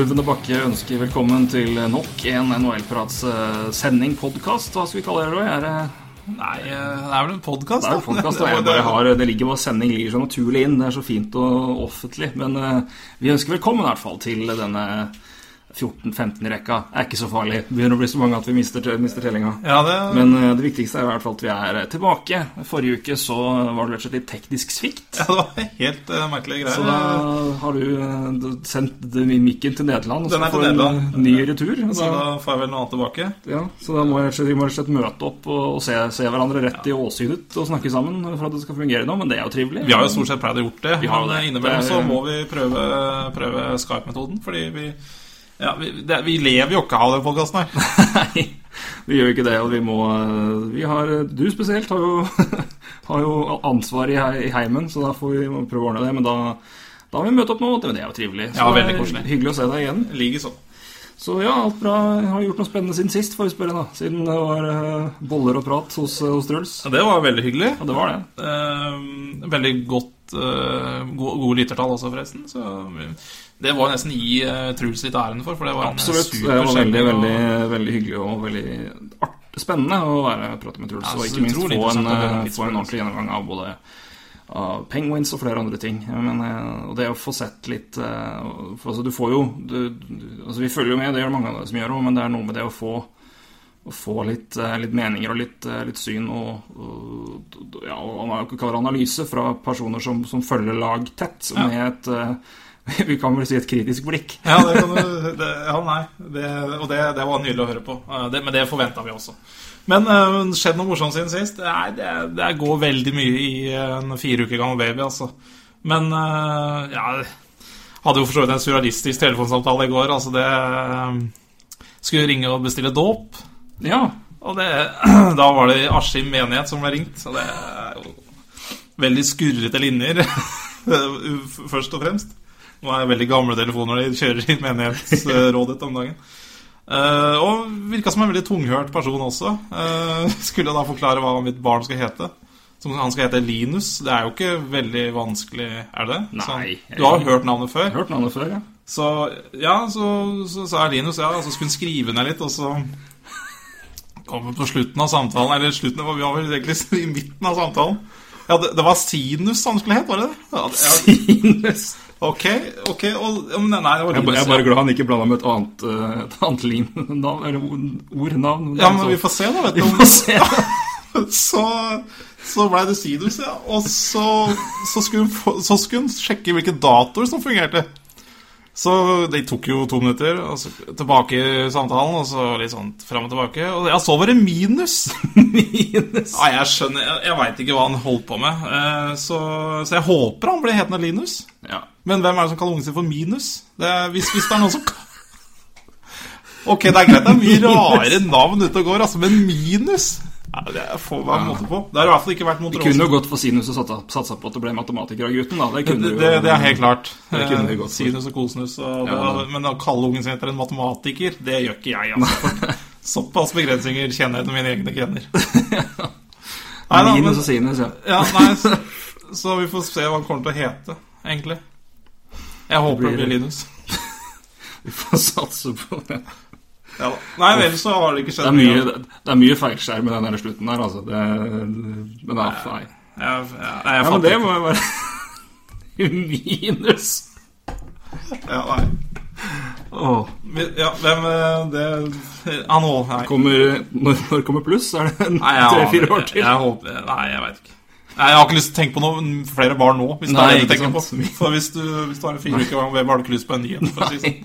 Og Bakke ønsker velkommen til nok en NHL-prats eh, podkast. Hva skal vi kalle det? Er det, Nei, eh, det er vel en podkast, det er en podcast, da. Jeg bare har, det ligger bare sending ligger så naturlig inn. Det er så fint og offentlig. Men eh, vi ønsker velkommen i hvert fall til denne 14-15 i rekka. Er ikke så farlig. Det begynner å bli så mange at vi mister, mister tellinga. Ja, det, Men uh, det viktigste er i hvert fall at vi er eh, tilbake. Forrige uke så var det rett og slett litt teknisk svikt. ja, det var helt uh, merkelige greier. Så da har du uh, sendt mikken til Nederland, og så får du en ny retur. og Så da- da får jeg vel noe annet tilbake. Ja, så da må vi rett og slett møte opp og, og se, se hverandre rett i åsynet og snakke sammen for at det skal fungere nå, men det er jo trivelig. Vi har jo stort sett pleid å gjort det, Vi har men det. innimellom så må vi prøve, prøve Skype-metoden. Fordi vi ja, vi, det, vi lever jo ikke av den podkasten her. Nei, vi gjør ikke det, og vi må vi har, Du spesielt har jo, har jo ansvar i, i heimen, så da får vi prøve å ordne det. Men da, da har vi møtt opp nå, det er jo trivelig. Så Ja, veldig koselig. Hyggelig å se deg igjen. Ligger sånn. Så ja, alt bra. Jeg har gjort noe spennende siden sist, får vi spørre, da. Siden det var uh, boller og prat hos, hos Truls. Ja, det var veldig hyggelig. Ja, det var det. uh, veldig godt uh, gode, gode lyttertall også, forresten. Så det var jeg nesten gi uh, Truls litt æren for, for det var Absolutt. en Det var veldig, og- veldig, veldig hyggelig og veldig art, spennende å være prate med Truls. Ja, og ikke minst få en, høre eh, få en ordentlig gjennomgang av både av Penguins og flere andre ting. Men, eh, og det å få sett litt eh, for, altså, Du får jo du, du, altså, Vi følger jo med, det gjør mange av dere som gjør òg, men det er noe med det å få å få litt, eh, litt meninger og litt, eh, litt syn og, og, ja, og analyse fra personer som, som følger lag tett, med et eh, Vi kan vel si et kritisk blikk. Ja, det kan du, det, ja nei. Det, og det, det var nydelig å høre på. Eh, Det, men det forventa vi også. Men uh, skjedd noe morsomt siden sist? Nei, det, det går veldig mye i en fire uker gammel baby, altså. Men uh, ja Hadde jo for så vidt en surrealistisk telefonsamtale i går. Altså, det uh, Skulle ringe og bestille dåp. Ja, Og det, da var det Askim menighet som ble ringt. Og det er jo veldig skurrete linjer, først og fremst. Nå er det veldig gamle telefoner de kjører i menighetsrådet om dagen. Uh, og virka som en veldig tunghørt person også. Uh, skulle da forklare hva mitt barn skal hete. Som han skal hete Linus. Det er jo ikke veldig vanskelig, er det? Nei. Så, du har jo hørt navnet før. hørt navnet før, ja. Så ja, så, så sa jeg Linus, ja, og så skulle hun skrive ned litt, og så kom vi på slutten av samtalen, eller slutten, vi var vel egentlig i midten av samtalen. Ja, det, det var sinus han skulle het, var det det? Ja, det- ja, Sinus. Ok, ok, og, nei, Jeg, er bare- glad han ikke blanda med et annet, eh, et annet lin-navn, eller ordnavn. Ja, men vi får se da, vet Vi får se. Så, så ble det sinus, ja. Og så, så, skulle hun så skulle hun sjekke hvilke datoer som fungerte. Så det tok jo to minutter, og så tilbake i samtalen, og så litt sånn fram og tilbake. Og ja, så var det minus! Minus. Nei, jeg skjønner, jeg, jeg veit ikke hva han holdt på med. Eh, Så, så jeg håper han blir hetende Linus. Ja. Men hvem er det som kaller ungen sin for Minus? Det er, hvis, hvis det er noen som Ok, det er greit, det er mye rare navn ute og går, altså, men Minus ja, Det får være måte på. Det har i hvert fall ikke vært Montrose. kunne jo gått for sinus og satsa, på at det ble matematiker av gutten. da Det, det, det, jo- det er helt klart. Eh, gått. Sinus og kosinus. Og Ja, men å kalle ungen sin etter en matematiker, det gjør ikke jeg. Altså. Såpass begrensninger kjenner jeg til mine egne gener. Nei, da, Minus og sinus, ja. Ja, nei, så, så vi får se hva han kommer til å hete, egentlig. Jeg håper det blir- blir Linus. Vi får satse på det. Ja. Nei, ellers så har det ikke skjedd mye, det er mye feilskjær med den der slutten der, altså. Det, men nei, nei. Jeg, jeg, jeg, Ja, men det må jo være Minus. ja, nei. Åh. Ja, hvem eh, det Han òg, nei. Kommer, når, når kommer pluss? Er det Nei, tre-fire år til? jeg håper Nei, jeg veit ikke. Nei, Jeg har ikke lyst til å tenke på noe, flere barn nå. Hvis det Nei, er det du tenker på sant. For hvis du, hvis du har en fire uker gammel baby, har du ikke lyst på en ny det sånn.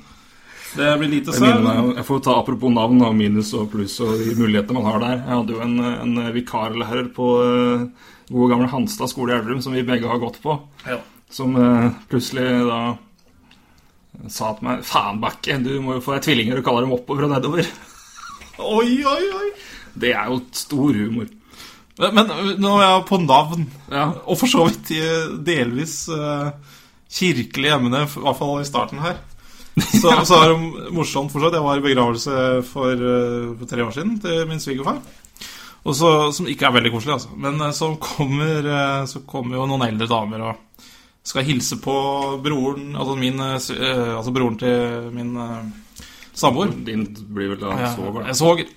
Det blir lite søvn. jeg får ta apropos navn og minus og pluss og de mulighetene man har der. Jeg hadde jo en, en vikarlærer på uh, gode gamle Hanstad skole i Elverum, som vi begge har gått på. Ja. Som uh, plutselig da sa til meg Faen, Bakke, du må jo få deg tvillinger og kalle dem oppover og nedover. Oi, oi, oi. Det er jo stor humor. Men, nå er jeg på navn, Ja. og for så vidt i delvis uh, kirkelig emne, i hvert fall i starten her. Så, så er det morsomt fortsatt. Jeg var i begravelse for, uh, for tre år siden til min svigerfar. Som ikke er veldig koselig, altså. Men uh, så kommer, eh, så kommer jo noen eldre damer og skal hilse på broren Altså, min, eh, eh, altså broren til min eh, samboer. Din blir vel da Ja, svoger, jeg svoger.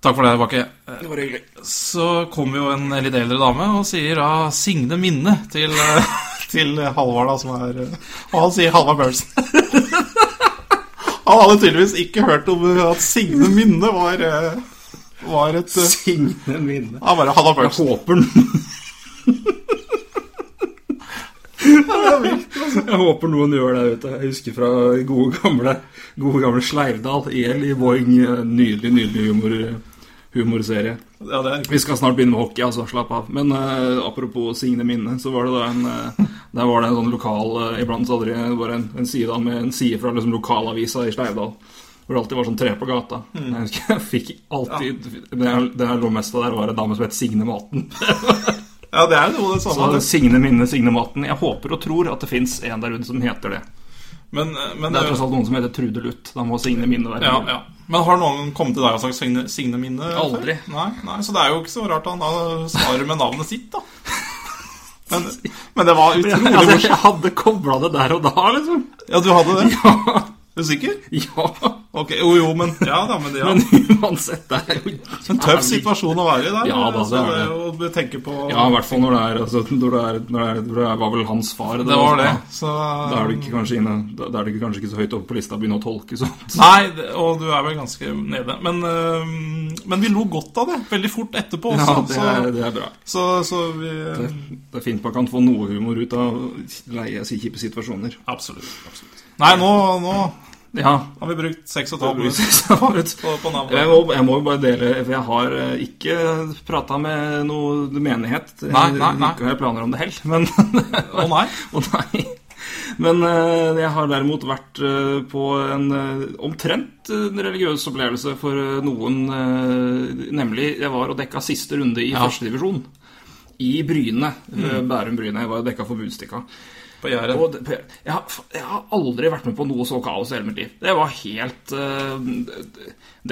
Takk for det, Bakke. Det var hyggelig. Så kommer jo en litt eldre dame og sier da 'Signe Minne' til, eh, til Halvard, da, som er eh, Og han sier Halvard Børsen. Han hadde tydeligvis ikke hørt om at Signe Minne var, eh, var et Signe minne. Han bare Halvard Jeg håper den Jeg håper noen gjør det ute. Jeg husker fra gode gamle, gode gamle Sleivdal. El i Boing. Nydelig, nydelig humor, humorserie. Ja, det Vi skal snart begynne med hockey, altså. Slapp av. Men uh, apropos Signe Minne, så var det da en uh, Der var det en sånn lokal uh, Iblant så hadde de bare en, en side da, med en side fra liksom, lokalavisa i Sleivdal. Hvor det alltid var sånn tre på gata. Mm. Jeg husker jeg fikk alltid Det jeg, det jeg lå mest av der, var en dame som het Signe Maten. Ja, det er noe det samme. Så. Signe Minne, Signe Maten. Jeg håper og tror at det fins en der ute som heter det. Men, men, Det er tross alt noen som heter Trude Luth. Da må Signe Minne være ja, ja. men har noen kommet til deg og sagt Signe, Signe Minne? Aldri. Nei, nei, så det er jo ikke så rart han da svarer med navnet sitt, da. Men, men det var utrolig Altså, morsomt. jeg hadde kobla det der og da, liksom. Ja, du hadde det? Ja. Er du sikker? ja. Ok, Jo, jo, men Ja da, men ja. Men uansett, det er jo En tøff situasjon å være i der. Ja, da, altså, det er det. Tenke på Ja, i hvert fall når det er altså, når det, er, når det, er, når det var vel hans far. Det var det. Ja. Så Da er du ikke kanskje inne Da er du kanskje ikke så høyt oppe på lista å begynne å tolke sånt. Nei, det, og du er vel ganske nede. Men, men vi lo godt av det. Veldig fort etterpå Ja, også. det er, det er bra. så, så, vi Det er fint man kan få noe humor ut av leie kjipe situasjoner. Absolutt. absolutt. Nei, nå, nå Ja. har vi brukt seks og et halvt minutt Jeg på, på navnet. må, jeg må bare dele For jeg har eh, ikke prata med noe menighet. Nei, nei, nei. Ikke har jeg planer om det heller, men Å nei. oh, nei. Men eh, jeg har derimot vært eh, på en omtrent religiøs opplevelse for noen. nemlig, jeg var og dekka siste runde i Ja. førstedivisjon. I Bryne. Mm. Bærum-Bryne. Jeg var og dekka for Budstikka. På Jæren. Jeg, har, jeg har aldri vært med på noe så kaos i hele mitt liv. Det var helt uh,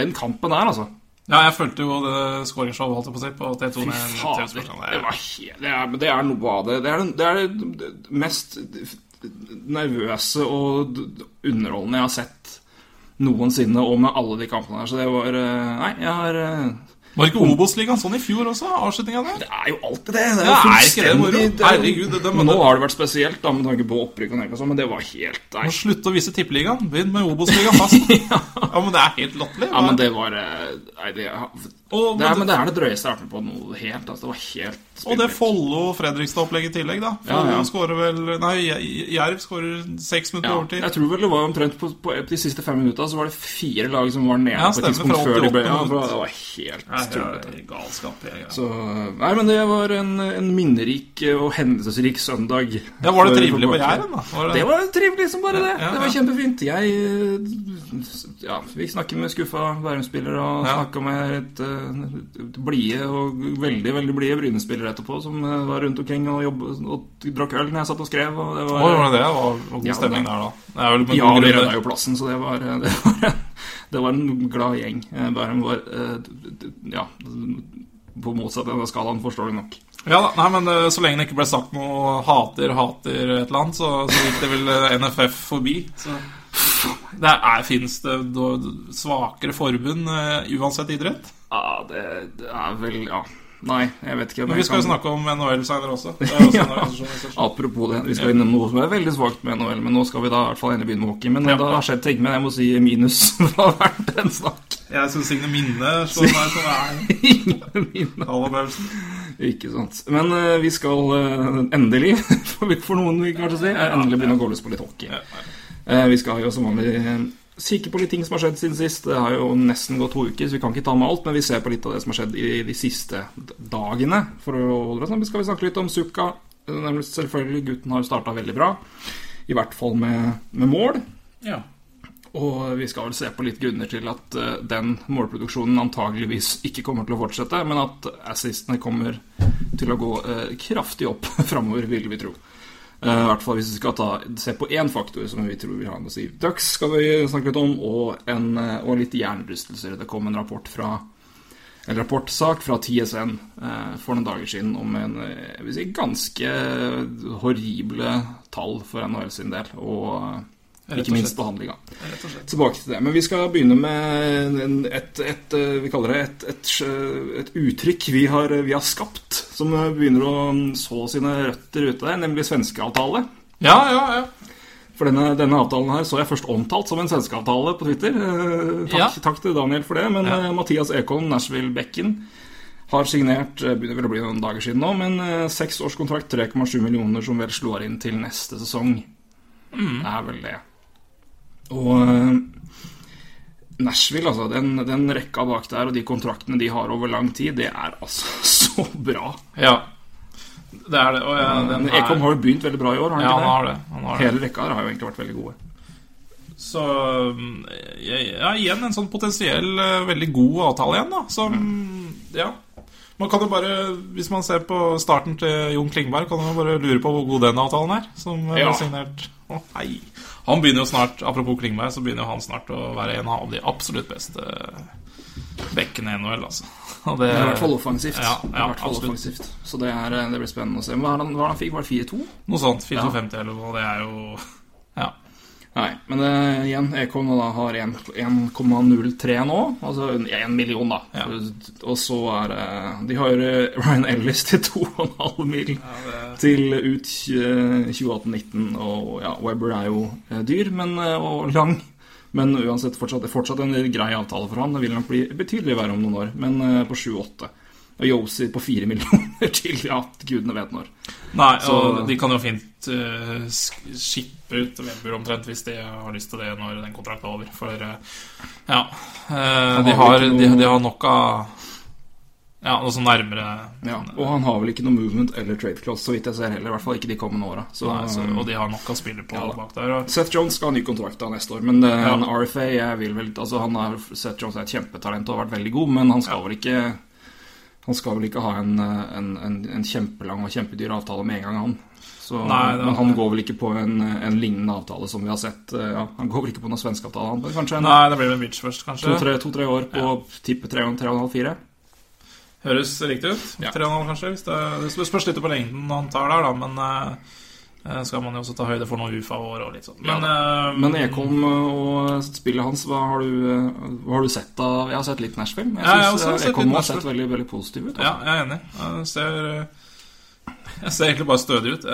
Den kampen der, altså. Ja, jeg fulgte jo det skåringsshowet holdt på å si på T2. Fy fader. Det, var helt, det, er, det er noe av det. Det er, det er det mest nervøse og underholdende jeg har sett noensinne, og med alle de kampene der. Så det var eh, Nei, jeg har eh, Var ikke Obos-ligaen sånn i fjor også? Avslutninga der? Det er jo alltid det. Det er, Ja, jo er ikke det moro? fullstendig- Herregud, det- Nå har det vært spesielt, da, med tanke på opprykk og nedrykk men det var helt Nei. Må slutte å vise Tippeligaen. Begynn med Obos-ligaen fast. ja, men det er helt latterlig. Ja, men det var eh, Nei, det, Og, det, er, men det er det drøyeste jeg har på noe helt. Altså, det var helt Og det. Follo-Fredrikstad-opplegget i tillegg, da. Ja, Follo ja. skårer vel Nei, Jerv skårer seks minutter Ja, overtid. jeg tror vel det var omtrent på, på de siste fem minutta så var det fire lag som var nede Ja, på et tidspunkt før de ble 88 Ja, det var helt det tullete. galskap. Jeg, ja. Så Nei, men det var en, en minnerik og hendelsesrik søndag. Ja, Var det trivelig på Jæren, da? Var Det var trivelig som bare det. Ja, ja, Det var kjempefint. Jeg Ja, vi snakker med skuffa Bærum-spillere og Ja. snakka med et, uh, blide og veldig veldig blide Bryne-spillere etterpå, som eh, var rundt omkring og jobbet og drakk øl når jeg satt og skrev. Og det var, oh, det det? Var god Ja, stemning der, da. Det er vel ja, vi redda jo plassen, så det var, det var, det var en glad gjeng. Eh, Bærum var eh, Ja, på motsatt ende av skalaen, forstår du nok. Ja da, nei, men Så lenge det ikke ble sagt noe hater, hater et eller annet, så, så gikk det vel NFF forbi. Så det Fins det svakere forbund uansett idrett? Ja, det, det er vel Ja. Nei, jeg vet ikke. Men vi skal jo kan- snakke om NHL senere også. Det også Ja. Apropos det, vi skal innom noe som er veldig svakt med NHL, men nå skal vi da i hvert fall endelig begynne med hockey. Men Ja. det har skjedd ting, men jeg må si minus fra hvert en snakk. Jeg syns Signe Minne sånn er som er Ingen minne. Ikke sant. Men uh, vi skal uh, endelig, for noen vil kanskje si, eh, endelig begynne å gå løs på litt hockey. Eh, Vi skal jo som vanlig kikke på litt ting som har skjedd siden sist. Det har jo nesten gått to uker, så vi kan ikke ta med alt, men vi ser på litt av det som har skjedd i de siste dagene. For å holde oss sammen skal vi snakke litt om Sukka. Nemlig selvfølgelig, gutten har starta veldig bra. I hvert fall med, med mål. Ja. Og vi skal vel se på litt grunner til at eh, den målproduksjonen antageligvis ikke kommer til å fortsette, men at assistene kommer til å gå eh, kraftig opp framover, vil vi tro. Eh, I hvert fall hvis vi skal ta, se på én faktor som vi tror vil ha noe å si. Dux skal vi snakke litt om, og, en, eh, og litt hjernerystelser. Det kom en rapport fra en rapportsak fra TSN eh, for noen dager siden om en eh, jeg vil si, ganske horrible tall for NHL sin del, og og ikke minst behandlinga. Tilbake til det. Men vi skal begynne med et, et, eh, vi kaller det et, et, et uttrykk vi har, vi har skapt, som begynner å så sine røtter ute der, nemlig svenskeavtale. Ja, ja, ja. For denne, denne avtalen her så jeg først omtalt som en svenskeavtale på Twitter. Eh, Takk, Ja. takk til Daniel for det. Men Ja. eh, Mathias Ekholm, Nashville Becken, har signert eh, begynner vel å bli noen dager siden nå, men eh, seks årskontrakt 3,7 millioner, som vel slår inn til neste sesong. Mm. Det er vel det. Og eh, Nashville, altså, den, den rekka bak der, og de kontraktene de har over lang tid, det er altså så bra. ja. Det er det. Og ja, den Ekholm har jo begynt veldig bra i år, har han Ja, ikke han har det. Han har. Hele rekka der har jo egentlig vært veldig gode. Så mm, ja, igjen en sånn potensiell eh, veldig god avtale igjen, da. Som Ja. Man kan jo bare, Hvis man ser på starten til Jon Klingberg, kan man bare lure på hvor god den avtalen er. Som eh, Ja. er signert Å, hei. Han begynner jo snart, apropos Klingberg, så begynner jo han snart å være en av de absolutt beste bekkene i NHL, altså. Og det, Det er I hvert fall offensivt. Ja, ja hvert fall offensivt. Så det, er, eh, det blir spennende å se. Hva er det han, hva han fikk? Var det 4-2? Noe sånt. 4-2-50 ja. eller noe. Det er jo. Nei, men eh, igjen, Ekholm har 1,03 nå. Altså 1 million, da. Ja. Og så er det De har eh, Ryan Ellis til 2,5 mil til ut eh, 2018-19. Og ja, Webber er jo dyr men, og lang. Men uansett fortsatt, det fortsatt en grei avtale for han. Det vil nok bli betydelig verre om noen år, men på 7-8. Og Yosi på 4 millioner til ja, gudene vet når. Nei, Så- og de kan jo fint uh, skippe ut Webber omtrent hvis de har lyst til det når den kontrakten er over. For uh, ja uh, de, har noe... de, de har nok av Ja, noe sånn nærmere Ja, og han har vel ikke noe movement eller trade clause, så vidt jeg ser heller. I hvert fall ikke de kommende åra. Og de har nok av spillere på Ja bak der. Og, Seth Jones skal ha ny kontrakt da neste år, men Ja. RFA jeg vil vel, altså han er, Seth Jones er et kjempetalent og har vært veldig god, men han skal vel ikke Han skal vel ikke ha en, en, en, en kjempelang og kjempedyr avtale med en gang, han. Så, Nei, det- men han går vel ikke på en, en lignende avtale som vi har sett. eh, Ja, han går vel ikke på noen svensk avtale, han. Kanskje en nei, det blir med Witch først, kanskje. to-tre to, tre år på tippe en halv, fire. Høres riktig ut. Ja. 3,5 kanskje. Hvis det, det spørs litt på lengden han tar der, da. Men eh, skal man jo også ta høyde for noen UFA-år og litt sånn. Men, eh, Men Ekom og spillet hans, hva har du, eh, hva har du sett av Jeg har sett litt Nashville. Jeg Ja, syns ja, Ekom sett har sett veldig, veldig positiv ut. Ja, Altså. jeg er enig. Jeg ser, jeg ser egentlig bare stødig ut.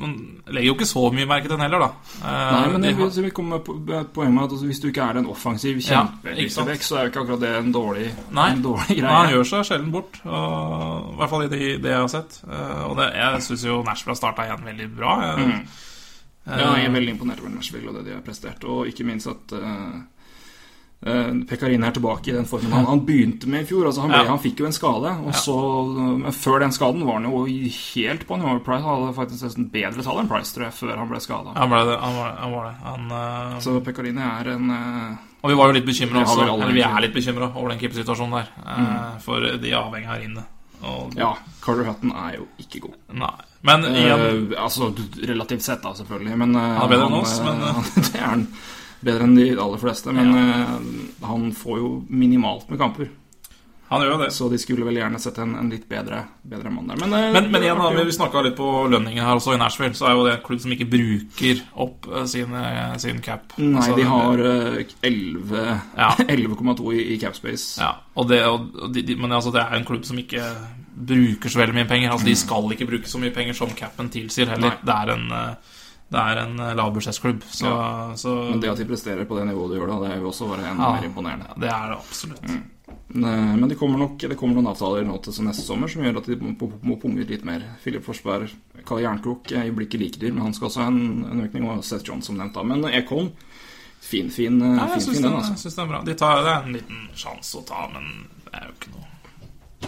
Man legger jo ikke så mye merke til den heller, da. Eh, Nei, men jeg vil, vil komme med på poenget med at altså, hvis du ikke er en offensiv Ja, sant. kjempelysebekk, så er jo ikke akkurat det en dårlig, Nei. en dårlig Nei, han gjør seg sjelden bort. Og, I hvert fall i det, det jeg har sett. Eh, Og det, jeg syns jo Nashville har starta igjen veldig bra. Jeg, Mm. Ja, jeg er eh, veldig imponert over Nashville og det de har prestert, og ikke minst at uh, Pekarin er tilbake i den formen han, han begynte med i fjor. Altså han, ble, Ja. han fikk jo en skade, og så, men før den skaden var han jo helt på nivå. Price hadde faktisk nesten bedre tall enn Price, tror jeg, før han ble skada. han, han, var, han det. Han, uh... Så Pekarini er en uh... og vi var jo litt bekymra er litt bekymra over den keepersituasjonen der. eh, For de er avhengig her inne. Og, Ja, Carter Hutton er jo ikke god. Nei. Men igjen Eh, altså relativt sett, da, selvfølgelig. Men, eh, Han er bedre enn oss, eh, men, eh. Det er han bedre enn de aller fleste. Men ja. han får jo minimalt med kamper. Han gjør det. Så de skulle vel gjerne sett en, en litt bedre, bedre mann der. Men, eh, Men, men igjen, da, vi snakka litt på lønningen her også i Nashville, så er jo det en klubb som ikke bruker opp eh, sin, eh, sin cap. Nei, Altså, de har 11,2 Ja. 11,2 i, i capspace. Ja, og det, og de, de, men altså, det er en klubb som ikke bruker så veldig mye penger. Altså, de skal ikke bruke så mye penger som capen tilsier heller. Nei. Det er en, eh, det er en lavbudsjettklubb. Så, Ja. så Men det at de presterer på det nivået de gjør, da, det er jo også bare enda Ja. mer imponerende. ja, det er det absolutt. Mm. Men det kommer nok det kommer noen avtaler nå til neste sommer som gjør at de må, punge litt mer. Philip Forsberg Kalle Jernkrok er i blikket like dyr, men han skal også ha en, en økning. Og Seth John, som nevnt. da Men Ekholm, fin, fin, Nei, jeg fin, fin den, den, jeg syns den er bra. De tar, det er en liten sjanse å ta, men det er jo ikke noe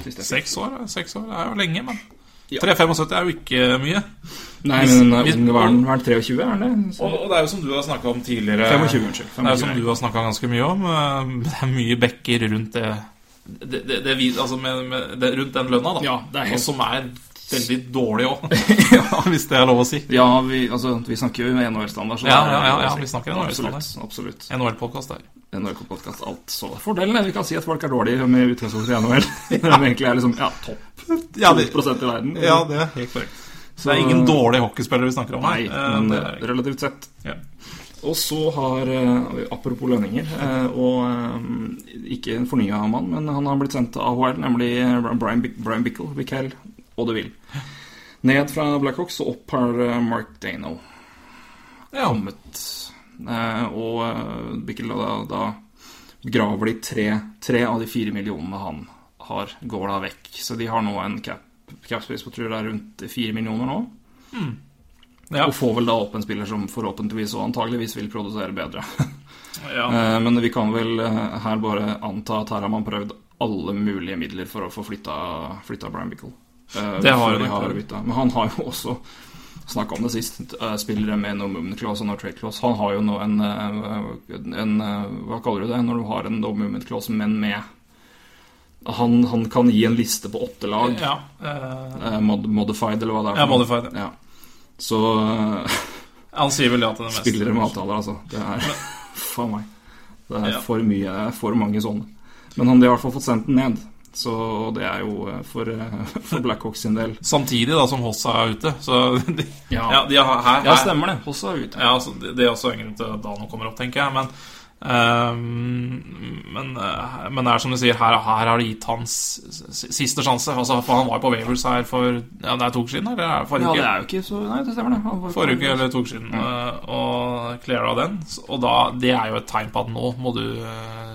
det Seks år, seks år er jo lenge, men 3,75 er jo ikke mye. Nei, men hvis- er ung, var han var han 23, er han det? Og, og det er jo som du har snakka om tidligere 25, unnskyld. Det er jo som du har snakka ganske mye om. eh, Det er mye bekker rundt det, det, det, det Altså med, med, det, rundt den lønna, da. Ja, det er helt- Og som er veldig dårlig òg, ja. hvis det er lov å si. Ja, vi, altså, vi snakker jo med NHL-standard. Ja, ja, ja, ja, vi snakker NHL-standard. Absolutt. absolutt. NHL-podkast der. NHL-podkast, alt så. Fordelen er vi kan si at folk er dårlige med utgangspunkt i NHL. Når de egentlig er liksom, ja, topp Ja, det, i verden. ja, det er helt korrekt. Så det er ingen dårlige hockeyspillere vi snakker om Nei. Eh, men eh, relativt sett. ja. Og så har eh, Apropos lønninger, eh, og ikke en fornya mann, men han har blitt sendt til AHL, nemlig Brian, Brian Bickle, Bickel, og det vil. Ned fra Blackhawks og opp har Mark Dano ja. kommet. Eh, og eh, Bickel da, da graver de tre, tre av de fire millionene han har, går da vekk. Så de har nå en cap, cap space på tror jeg det er rundt fire millioner nå. Ja. Og får vel da opp en spiller som forhåpentligvis og antageligvis vil produsere bedre. ja. Eh, Men vi kan vel eh, her bare anta at her har man prøvd alle mulige midler for å få flytta, flytta Brian Bickle. Eh, Det har de de har Men han har jo også snakka om det sist. eh, Spillere med no movement clause og no trade clause. Han har jo nå en, eh, en eh, Hva kaller du det når du har en no movement clause, men med han, han kan gi en liste på åtte lag. ja. eh, mod modified, eller hva det er. Ja, modified, Ja. Så han sier vel ja til det meste. Spillere med avtaler, altså. Det er Faen meg. Det er Ja. for mye, for mange sånne. Men han de har i hvert fall fått sendt den ned. Så det er jo eh, for, eh, for Blackhawks sin del. Samtidig da som Hossa er ute. Så de, Ja. ja, de har, her, Ja, stemmer det. Hossa er ute. Ja, altså, det, det er også en grunn til at Dano kommer opp, tenker jeg. Men, um, men, eh, men det er som du sier, her, her har de gitt hans siste sjanse. Altså, for han var jo på Wavers her for ja, det er to uker siden? Eller forrige uke? Ja, det er jo ikke så Nei, det stemmer, det. Forrige uke eller to uker siden. Ja. Og cleara den. Og da, det er jo et tegn på at nå må du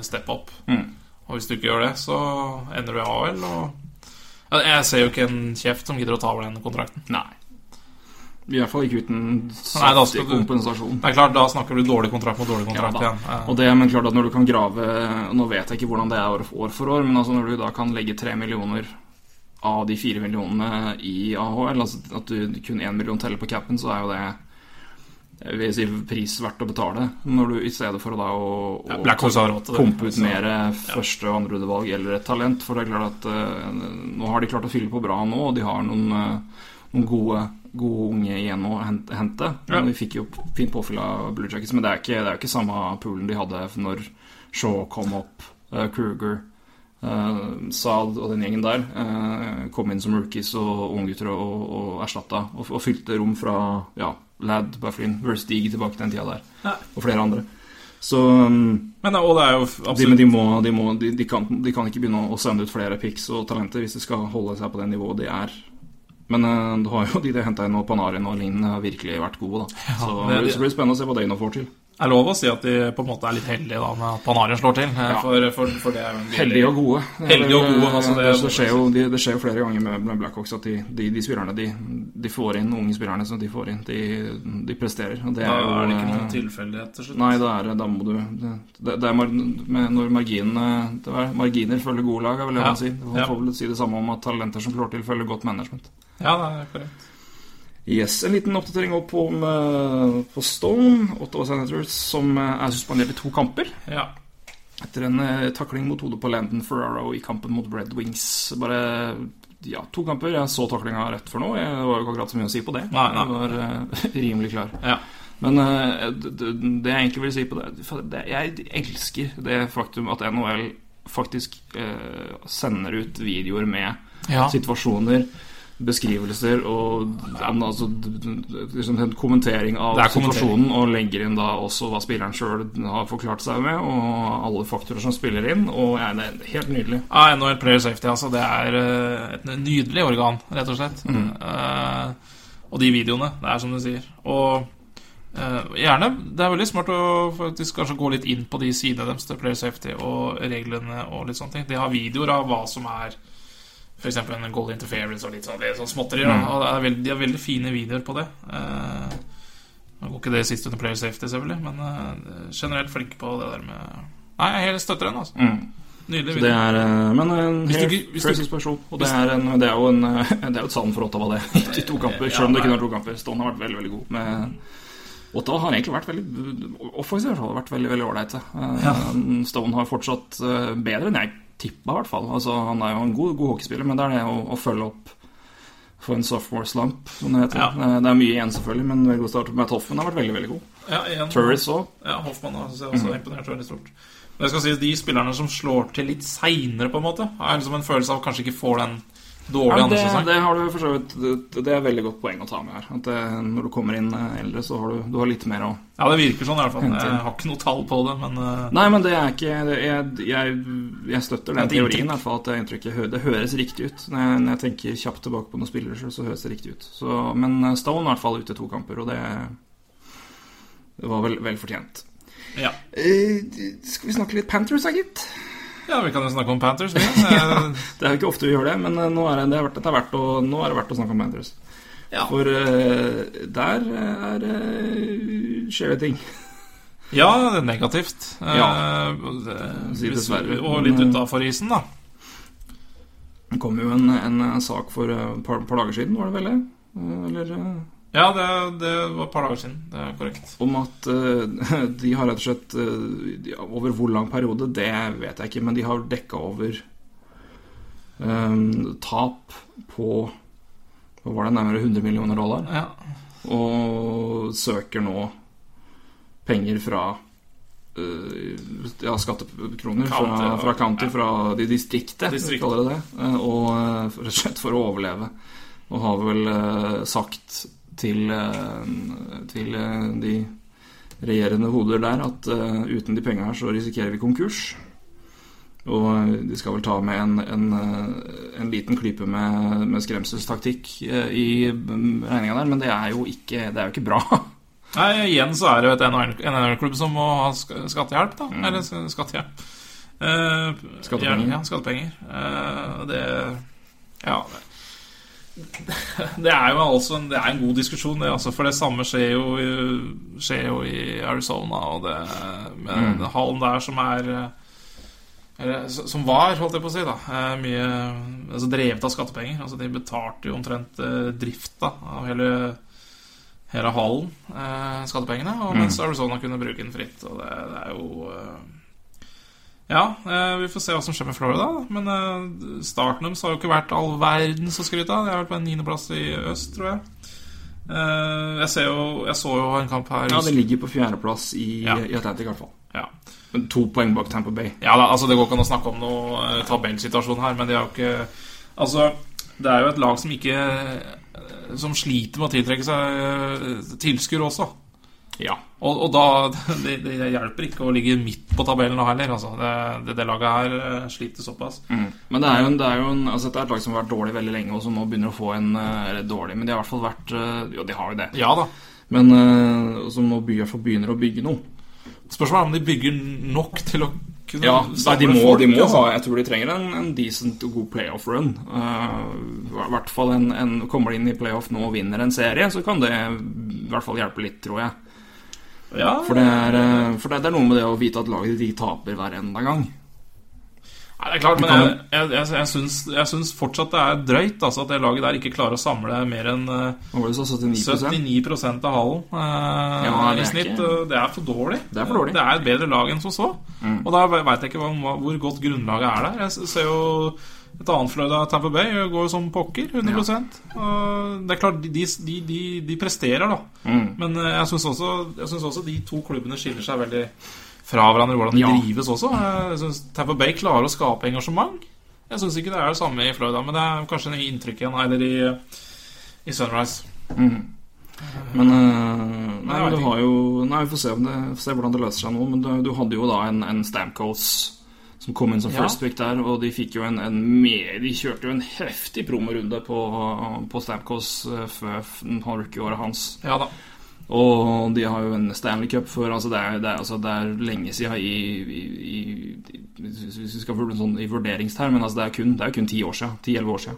steppe opp. Mm. Og hvis du ikke gjør det, så ender du i AL. Og Jeg ser jo ikke en kjeft som gidder å ta over den kontrakten. Nei. I hvert fall ikke uten saftig kompensasjon. Det er klart, Da snakker du dårlig kontrakt mot dårlig kontrakt ja, igjen. Og det, men klart at når du kan grave Nå vet jeg ikke hvordan det er år for år, men altså når du da kan legge tre millioner av de fire millionene i AHL, altså at du kun én million teller på capen, så er jo det jeg vil si pris verdt å betale. Når du i stedet for da å, å Ja, pumpe ut mer første- og andrerundevalg eller et talent. For det er klart at uh, nå har de klart å fylle på bra nå, og de har noen, uh, noen gode, gode unge igjen å hente. Ja. Vi fikk jo fint påfyll av Blue Jackets, men det er, ikke, det er jo ikke samme poolen de hadde når Shaw kom opp, uh, Kruger Uh, Saad og den gjengen der uh, kom inn som rookies og unggutter og, og, og erstatta. Og, og fylte rom fra ja, Ladd, Bufflin, Verstig tilbake den tida der. Ja. Og flere andre. Så um, Men og det er jo de, absolutt men de, må, de, må, de, de, kan, de kan ikke begynne å sende ut flere pics og talenter hvis de skal holde seg på det nivået de er. Men uh, du har jo de de henta inn og Panarin og Linn, har virkelig vært gode. da Så det det blir spennende å se hva Dano får til. Er lov å si at de på en måte er litt heldige da med at Panarin slår til. eh, Ja. For, for, for Heldige og gode. Heldige og gode, altså, eh, det- det, skjer jo, de, det skjer jo flere ganger med, med Blackhawks at de, de, de spillerne de, de får inn, unge spillerne som de får inn, de, de presterer. Og det Da er jo er det ikke noen eh, tilfeldighet til slutt. Nei, da, er, da må du Det, det er mar, med, når marginene det er, Marginer følger gode lag, er vel det Ja. man sier. Man får vel si det samme om at talenter som slår til, følger godt management. Ja, det er korrekt. Yes, En liten oppdatering opp på, med, på Stone, Ottawa Senators, som eh, er suspendert i to kamper. Ja. Etter en eh, takling mot hodet på Landon Ferraro i kampen mot Red Wings. Bare ja, to kamper. Jeg så taklinga rett for nå. Jeg, det var ikke akkurat så mye å si på det. Nei, nei. Jeg var uh, rimelig klar. ja. Men uh, det, det det jeg egentlig vil si på det, det Jeg elsker det faktum at NHL faktisk uh, sender ut videoer med Ja. situasjoner, beskrivelser og altså, liksom en kommentering av situasjonen, og legger inn da også hva spilleren sjøl har forklart seg med, og alle faktorer som spiller inn. Og ja, det er helt nydelig. Ja, NHL Player Safety, altså. Det er eh, et nydelig organ, rett og slett. Eh, og de videoene. Det er som du sier. Og Uh, gjerne Det er veldig smart å faktisk kanskje gå litt inn på de sidene deres til Player Safety og reglene og litt sånne ting. De har videoer av hva som er F.eks. en goal interference og litt sånn, det sånn småtteri. Mm. Og er veldig, de har veldig fine videoer på det. Eh, nå går ikke det sist under Player Safety, selvfølgelig, men eh, generelt flinke på det der med Nei, jeg helt støtter den, altså. Mm. Nydelig. Så det er eh, Men en Hvis du helt fair. Og det er, en, det er jo en, eh, det er jo et savn for Ottawa, det. I to kamper, selv om det kunne vært to kamper. Stone har vært veldig, veldig god. Med Ottawa har egentlig vært veldig offensivt, fall. Vært veldig, veldig ålreite. Ja. Stone har fortsatt eh, bedre enn jeg tippa, i hvert fall. Altså, han er jo en god, god hockeyspiller, men det er det å, å følge opp for en sophomore slump, som det heter. Ja. Eh, Det er mye igjen, selvfølgelig, men veldig god start. Matt Hoffman har vært veldig, veldig god. Ja, igjen. Turris òg. Ja, Hoffmann har også imponert veldig stort. Men jeg skal si de spillerne som slår til litt seinere, på en måte, har liksom en følelse av kanskje ikke får den dårlige Ja, andre det, sesong. det har du for så vidt det, det er veldig godt poeng å ta med her. At det, når du kommer inn eh, eldre, så har du, du har litt mer å Ja, det virker sånn i hvert fall. Jeg har ikke noe tall på det, men eh, Nei, men det er ikke det, jeg, jeg, jeg støtter den teorien, i hvert fall. At det inntrykket Det høres riktig ut. Når jeg, når jeg tenker kjapt tilbake på noen spillere, så- så høres det riktig ut. Så, men Stone er i hvert fall ute to kamper, og det, det var vel, vel fortjent. ja. Eh, skal vi snakke litt Panthers, da, gitt? Ja, vi kan jo snakke om Panthers. Vi. ja, Det er jo ikke ofte vi gjør det, men eh, nå er det, det, er verdt, det er verdt å, nå er det verdt å snakke om Panthers. Ja. For uh, der er uh, skjer det ting. ja, det er negativt. Eh, Ja. Si dessverre. og litt eh, utafor isen, da. Det kom jo en, en sak for eh, et par, par dager siden, var det vel det? Eh, Eller eh, Ja, det, det var et par dager siden. Det er korrekt. om at uh, de har rett og slett uh, Over hvor lang periode, det vet jeg ikke, men de har dekka over um, tap på Hva var det, nærmere 100 millioner dollar? Ja. Og søker nå penger fra uh, ja, skattekroner County, fra, fra county, fra de distriktet, Distrikt. kaller det det. Og rett og slett for å overleve. Og har vel sagt til, eh, til eh, de regjerende hoder der at eh, uten de penga her så risikerer vi konkurs. Og de skal vel ta med en, en, en liten klype med, med skremselstaktikk i mm, regninga der, men det er jo ikke, det er jo ikke bra. Nei, igjen så er det jo et NHL-klubb som må ha skattehjelp, da. Eller skattehjelp. Eh, Skattepenger. Ja, skattepenger. Eh, det Ja. Det er jo altså en, det er en god diskusjon, det, altså, for det samme skjer jo, skjer jo i Arizona, og det med Mm. hallen der som er eh, eller, som var, holdt jeg på å si, da eh, mye altså, drevet av skattepenger. Altså, de betalte jo omtrent eh, drifta av hele hele hallen, eh, skattepengene, og mens Arizona kunne bruke den fritt. Og det, det er jo eh, Ja, eh, vi får se hva som skjer med Florida. Men eh, starten deres har jo ikke vært all verdens å skryte av. De har vært på en niendeplass i øst, tror jeg. Eh, jeg, ser jo, jeg så jo en kamp her Ja, det ligger på fjerdeplass i, Ja. i Atlantic, i hvert fall. ja. Men To poeng bak Tampa Bay. Ja da, altså Det går ikke an å snakke om noe eh, tabellsituasjon her, men de har jo ikke Altså, det er jo et lag som ikke Som sliter med å tiltrekke seg tilskuere også. Ja. Og, og da det, det hjelper ikke å ligge midt på tabellen heller. Altså. Det, det, det laget her eh, sliter såpass. Mm. Men det er jo, en, det er jo en, altså dette er et lag som har vært dårlig veldig lenge, og som nå begynner å få en eh, Eller dårlig, men de har i hvert fall vært eh, Jo, de har jo det. Ja da. Men eh, som nå i hvert fall begynner å bygge noe. Spørsmålet er om de bygger nok til å kunne Ja, nei, de må, folk, de må altså. ha Jeg tror de trenger en, en decent og god playoff run. Uh, I hvert fall en, en Kommer de inn i playoff nå og vinner en serie, så kan det i hvert fall hjelpe litt, tror jeg. Ja, For det er, eh, for det, det er noe med det å vite at laget ditt taper hver enda gang. Nei, det er klart, men jeg, jeg, jeg, jeg, syns, jeg syns fortsatt det er drøyt altså, at det laget der ikke klarer å samle mer enn eh, Hva var det du sa? 79 79 av hallen eh, Ja, i snitt. ikke- Det er for dårlig. Det er for dårlig. Mm. Det er et bedre lag enn som så. Og da veit jeg ikke hva, hvor godt grunnlaget er der. Jeg ser jo et annet Florida, Tamper Bay, går jo som pokker. 100% Og Det er klart, de, de, de, de presterer, da. Mm. Men eh, jeg syns også, også de to klubbene skiller seg veldig fra hverandre hvordan de Ja. drives også. Jeg synes Tamper Bay klarer å skape engasjement. Jeg syns ikke det er det samme i Florida, men det er kanskje en inntrykk igjen, eller i, i Sunrise. Men, uh, Nei, du har jo Nei, vi får se, om det, får se hvordan det løser seg nå. Men du, du hadde jo da en, en Stamkos som kom inn som Ja. first pick der, og de fikk jo en, en mer, De kjørte jo en heftig promorunde på, på Stamkos eh, før rookie-året hans. Ja da. Og de har jo en Stanley Cup før. Altså det, er, det, er, altså det er lenge siden i, i, i, i Hvis vi skal vurdere sånn i vurderingsterm, men altså det er kun, det er kun ti år siden. Ti-elleve år siden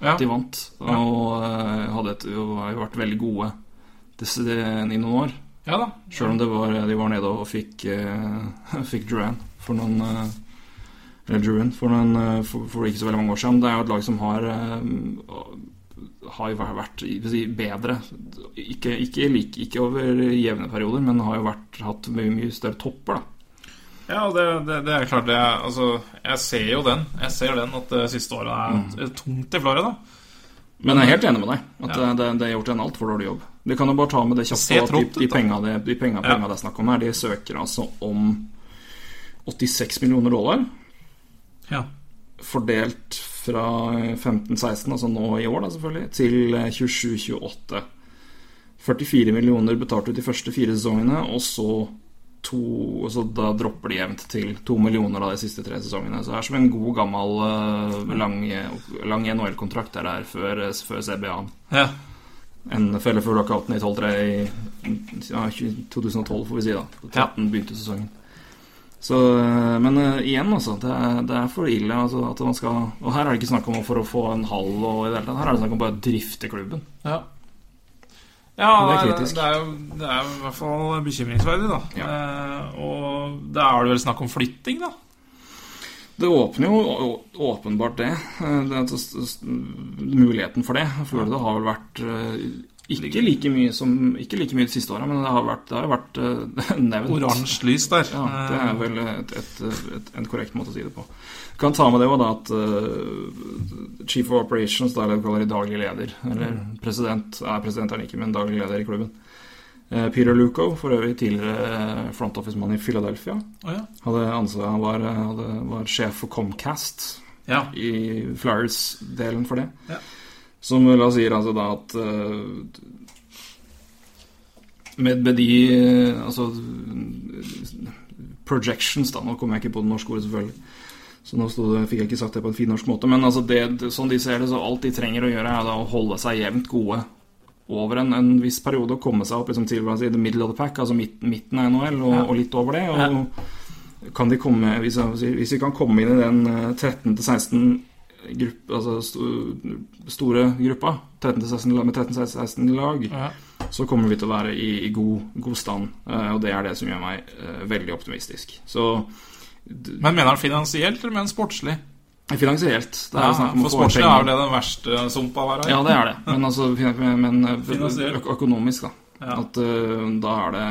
Ja. de vant. Og eh, hadde et, har jo vært veldig gode i noen år. ja da. Sjøl om det var, de var nede og fikk, uh, fikk Duran for noen, eh, Druin, for, noen, eh, for, for ikke så veldig mange år siden. Det er jo et lag som har eh, har jo vært si, bedre. Ikke, ikke, like, ikke over jevne perioder, men har jo vært, hatt mye, mye større topper. da Ja, det, det, det er klart det er, altså, Jeg ser jo den. Jeg ser den at det siste året er Mm. tungt i Florida. Men jeg er helt enig med deg. At Ja. det, det er gjort en altfor dårlig jobb. Vi kan jo bare ta med det kjapt at de, de penga det, de penga, Ja. penga det er snakk om her, de søker altså om 86 millioner dollar. Ja. Fordelt fra 15-16, altså nå i år, da selvfølgelig, til 27-28. 44 millioner betalt ut de første fire sesongene, og så to og så Da dropper de jevnt til to millioner av de siste tre sesongene. Så det er som en god, gammel, eh, lang, lang NHL-kontrakt der det er før, før CBA-en. ja. En felle før lockouten i 12-3 i ja, 2012, får vi si. da 13 begynte sesongen. Så, eh, men uh, igjen, altså. Det det er for ille altså, at man skal Og her er det ikke snakk om for å få en halv og i det hele tatt. Her er det snakk om bare å drifte klubben. Ja, ja Det er det, det, er jo, det er i hvert fall bekymringsverdig, da. Ja. Eh, og da er det vel snakk om flytting, da. Det åpner jo åpenbart det. Eh, det s- muligheten for det. Florida har vel vært ikke like mye som Ikke like mye de siste åra, men det har, vært, det har jo vært uh, nevnt. Oransje lys der. Ja, det er vel et, et, et, en korrekt måte å si det på. Kan ta med det også da at uh, Chief of Operations, da eller kaller det daglig leder, eller president, er president er han ikke, men daglig leder i klubben. Uh, Peter Luco, for øvrig tidligere front office-mann i Philadelphia, oh, ja. hadde ansvar, han var, hadde, var sjef for Comcast ja. i Flyers-delen for det. Ja. Som la oss sier altså da at eh, med, med de eh, altså projections, da. Nå kommer jeg ikke på det norske ordet, selvfølgelig. Så nå stod det, fikk jeg ikke sagt det på en fin norsk måte. Men altså det, sånn de ser det, så alt de trenger å gjøre, er å holde seg jevnt gode over en, en viss periode og komme seg opp liksom, til si, the middle of the pack, altså midt, midten av NHL og, Ja. og litt over det. Og kan de komme, hvis, jeg, hvis vi kan komme inn i den eh, 13-16 gruppe, altså st store gruppa 13-16 med 13-16 lag, Ja. så kommer vi til å være i, i god, god stand. eh, og det er det som gjør meg eh, veldig optimistisk. Så Men mener han finansielt, eller mener han sportslig? finansielt det er Ja, snakk om for sportslig er det den verste sumpa å være i. Ja, det er det. Men, altså, men eh, økonomisk, da. Ja. At uh, da er det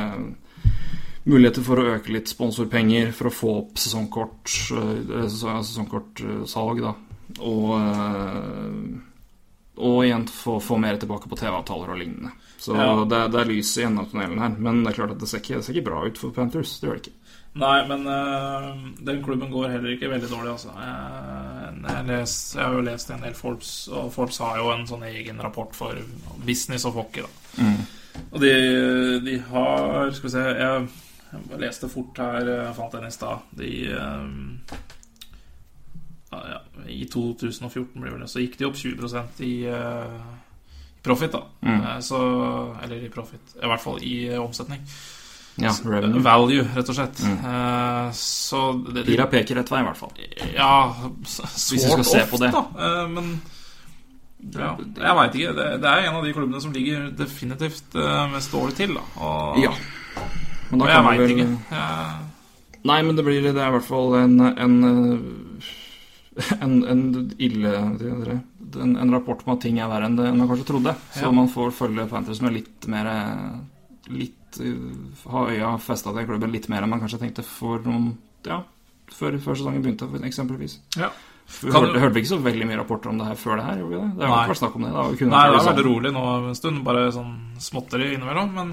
muligheter for å øke litt sponsorpenger, for å få opp sesongkortsalg, uh, sesongkort, sesongkortsalg, da. Og, eh, og igjen få, få mer tilbake på TV-avtaler og lignende. Så Ja. det, det er lys i enden av tunnelen her. Men det er klart at det ser ikke, det ser ikke bra ut for Panthers. Det gjør det ikke. Nei, men uh, den klubben går heller ikke veldig dårlig, altså. Jeg, jeg, les, jeg har jo lest en del Forbes, og Forbes har jo en sånn egen rapport for business og hockey, da. Og de, de har Skal vi se Jeg, jeg leste fort her, jeg fant den i stad. De ja, I 2014 blir det, så gikk de opp 20 i uh, i profit, da. Mm. Eh, Så, eller i profit. I hvert fall i eh, omsetning. Ja, revenue. Value, rett og slett. Mm. Uh, så det, Pila peker rett vei, i hvert fall. Ja, s- Hvis vi skal se på det. da. Uh, Men ja, jeg veit ikke. Det, det er en av de klubbene som ligger definitivt mest dårlig til. Da. Og, Ja. Men og jeg veit vel ikke. Jeg, Nei, men det blir Det er i hvert fall en En, en, en ille en, en rapport om at ting er verre enn det enn man kanskje trodde. Så Ja. man får følge Panthers med litt mer Litt Ha øya festa til klubben litt mer enn man kanskje tenkte for noen Ja, før, før sesongen begynte, eksempelvis. ja. Vi hørte, du- hørte vi ikke så veldig mye rapporter om det her før det her? Gjorde vi det? Det har ikke vært snakk om det. det Nei, det veldig sånn. rolig nå en stund. Bare sånn småtteri innimellom. Men,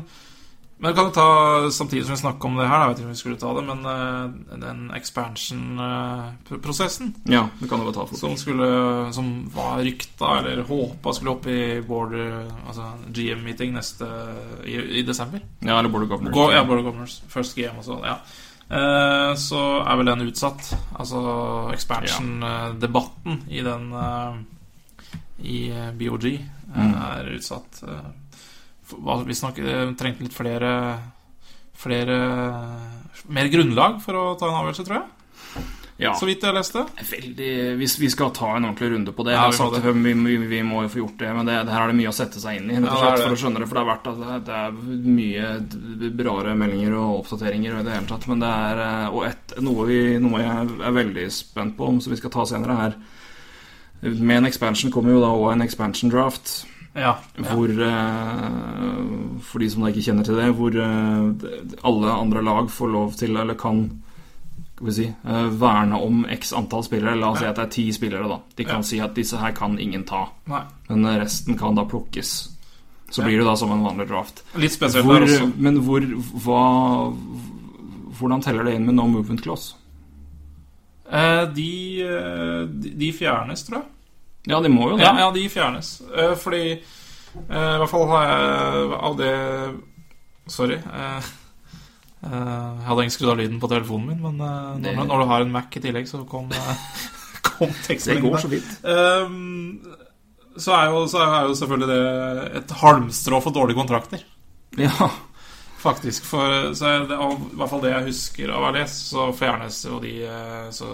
men kan du ta, samtidig som vi snakker om det her, da, jeg vet ikke om vi skulle ta det, men uh, den expansion-prosessen Ja, det kan du bare ta for. som skulle Som var rykta, eller håpa skulle opp i border, Altså GM-meeting neste i, i desember. Ja, eller Border Governors. Go, ja, Border Governors. First game og så, ja. Uh, så er vel den utsatt. Altså expansion-debatten i den uh, I eh, BOG eh, Mm. er utsatt. eh, hva- Vi snakker, trengte litt flere Flere Mer grunnlag for å ta en avgjørelse, tror jeg. Ja. så vidt jeg leste. Veldig, hvis vi skal ta en ordentlig runde på det, Ja, vi må det. vi, vi, vi må jo få gjort det, men det, det her er det mye å sette seg inn i, rett og slett, for å skjønne det. For det er vært at det, det er mye rare meldinger og oppdateringer og i det hele tatt. Men det er eh, Og et, noe, vi, noe jeg er veldig spent på, som vi skal ta senere, her Med en expansion kommer jo da òg en expansion draft. Ja. Hvor, eh, for de som da ikke kjenner til det, hvor eh, alle andre lag får lov til, eller kan si, eh, verne om x antall spillere. La oss si at det er ti spillere. da De kan Ja. si at disse her kan ingen ta, Nei. men resten kan da plukkes. Så Ja. blir det da som en vanlig draft. Litt spesielt Hvor, der også. men hvor hva, Hvordan teller det inn med no movement clause? De, eh, de, de fjernes, tror jeg. Ja, de må jo det. Ja, ja de fjernes. Uh, fordi uh, I hvert fall har jeg av det Sorry. Uh, jeg hadde ikke skrudd av lyden på telefonen min, men når, Det- når, du har en Mac i tillegg, så kom, kom Det går så vidt. Ehm, så, er jo, så er jo selvfølgelig det et halmstrå for dårlige kontrakter. Ja. Faktisk. For, så det, I hvert fall det jeg husker av å ha lest, så fjernes jo de Så,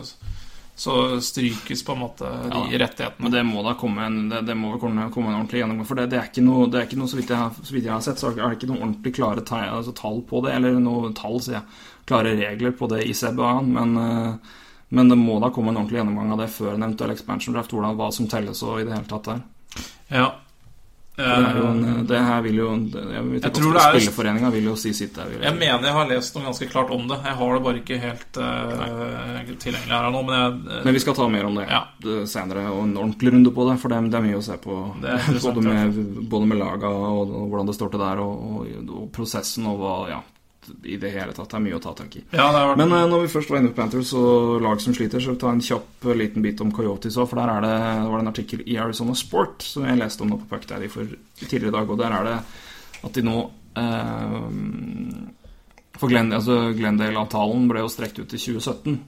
så strykes på en måte de Ja. rettighetene. Men det må da komme en, det, det må komme, komme en ordentlig gjennomgang. For det, det, er ikke noe, det er ikke noe så, vidt har- så vidt jeg har sett, så er det ikke noen ordentlig klare tall, altså tall på det. Eller noe tall, sier jeg. Klare regler på det i CBA. Men, eh, men det må da komme en ordentlig gjennomgang av det før en eventuell expansion draft. Hvordan, hva som telles og i det hele tatt der. Ja. En, det her vil jo Jeg, Jeg tror det er- Spilleforeninga vil jo si sitt der. Jeg mener jeg har lest noe ganske klart om det. Jeg har det bare ikke helt uh, tilgjengelig her nå. Men jeg, Men vi skal ta mer om det, Ja. senere, og en ordentlig runde på det. For det, det er mye å se på. Både, med, både med laga og, og hvordan det står til der, og, og, og prosessen og hva Ja, i det hele tatt. Det er mye å ta tak i. ja, det har vært Men eh, når vi først var inne på Panthers og lag som sliter, så ta en kjapp eh, liten bit om Coyotes òg. For der er det, det var det en artikkel i Arizona Sport som jeg leste om nå på Puck Daddy for tidligere i dag. Og der er det at de nå eh, For Glenn, altså Glendale-avtalen ble jo strekt ut til 2017.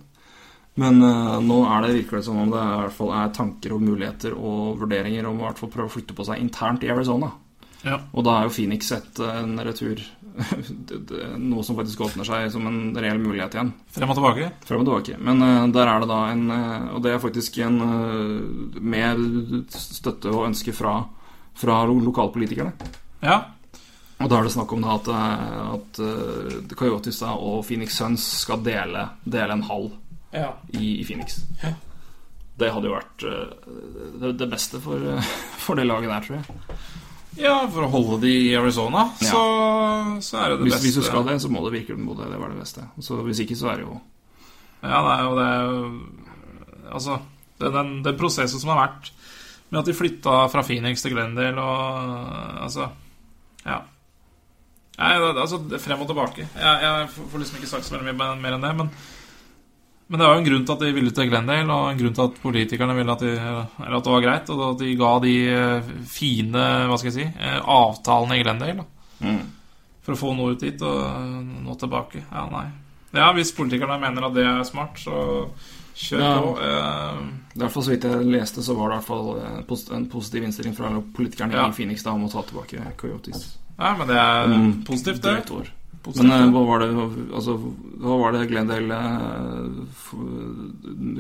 Men uh, nå er det, virker det som om det i hvert fall er tanker og muligheter og vurderinger om å i prøve å flytte på seg internt i Arizona. Ja. Og da er jo Phoenix et, en retur Noe som faktisk åpner seg som en reell mulighet igjen. frem og tilbake. Frem og tilbake. Men uh, der er det da en uh, Og det er faktisk en uh, med støtte og ønske fra, fra lokalpolitikerne. Ja. Og da er det snakk om da at, eh, at uh, Coyotes og Phoenix Suns skal dele, dele en hall ja. i, i Phoenix. Ja. Det hadde jo vært eh, det, beste for, eh, for det laget der, tror jeg. Ja, for å holde de i Arizona, så, så er det det Hvis, beste. hvis du skal det, så må det virke mot det, det var det beste. Så hvis ikke, så er det jo Ja, det er jo det Altså, det, den, den prosessen som har vært med at de flytta fra Phoenix til Glendale og Altså, ja. Nei, altså, frem og tilbake. Jeg, jeg får liksom ikke sagt så mye mer enn det, men men det var jo en grunn til at de ville til Glendale, og en grunn til at politikerne ville at, de, eller at det var greit, og at de ga de eh, fine hva skal jeg si, eh, avtalene i Glendale. Da mm. for å få noe ut dit og øh, noe tilbake. Ja, nei. Ja, hvis politikerne mener at det er smart, så kjør Ja. på. Eh, Derfor, Så vidt jeg leste, så var det i hvert fall eh, en positiv innstilling fra politikerne Ja. i Phoenix da om å ta tilbake Coyotes. ja, men det er mm. positivt, det. drøyt år. Men eh, hva var det Altså, hva var det Glendale eh,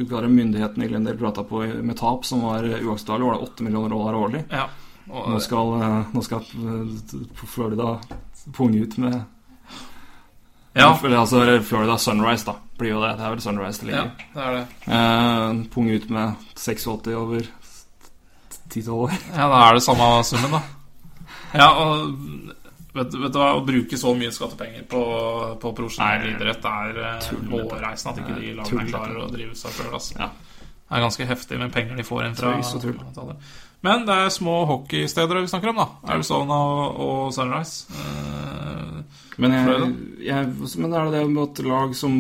klarer myndighetene i Glendale prata på med tap som var eh, uakseptabelt? Var det 8 millioner dollar årlig? Ja. Og, Nå skal, eh, nå skal eh, Florida punge ut med ja, Eller altså Florida Sunrise, da. Blir jo det. Det er vel Sunrise det ja, det er det. Eh, punge ut med 86 over 10-12 år. Ja, da er det samme summen, da. Ja, og vet, vet du hva, å bruke så mye skattepenger på, på profesjonell idrett er eh, hårreisende at ikke de lagene klarer å drive seg sjøl. Altså. Ja. Det er ganske heftig med penger de får inn fra tull. Men det er små hockeysteder vi snakker om, da. Arizona og, og Sunrise. Eh, Men, jeg, jeg, men er det det med at lag som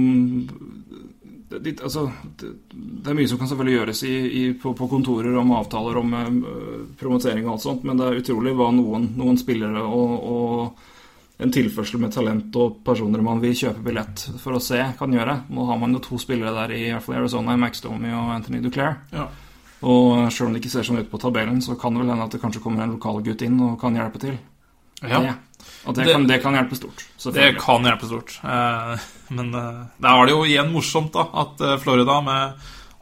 det, altså, det, det er mye som kan selvfølgelig gjøres i, i, på, på kontorer om avtaler om uh, promotering og alt sånt, men det er utrolig hva noen, noen spillere og, og en tilførsel med talent og personer man vil kjøpe billett for å se, kan gjøre. Nå har man jo to spillere der i, i hvert fall Arizona, Max Domi og Anthony Duclair. ja. Og selv om det ikke ser sånn ut på tabellen, så kan det vel hende at det kanskje kommer en lokalgutt inn og kan hjelpe til. Ja. Det, og det, Det- kan, det kan hjelpe stort. Det kan hjelpe stort. Eh, men eh, da er det jo igjen morsomt da at eh, Florida med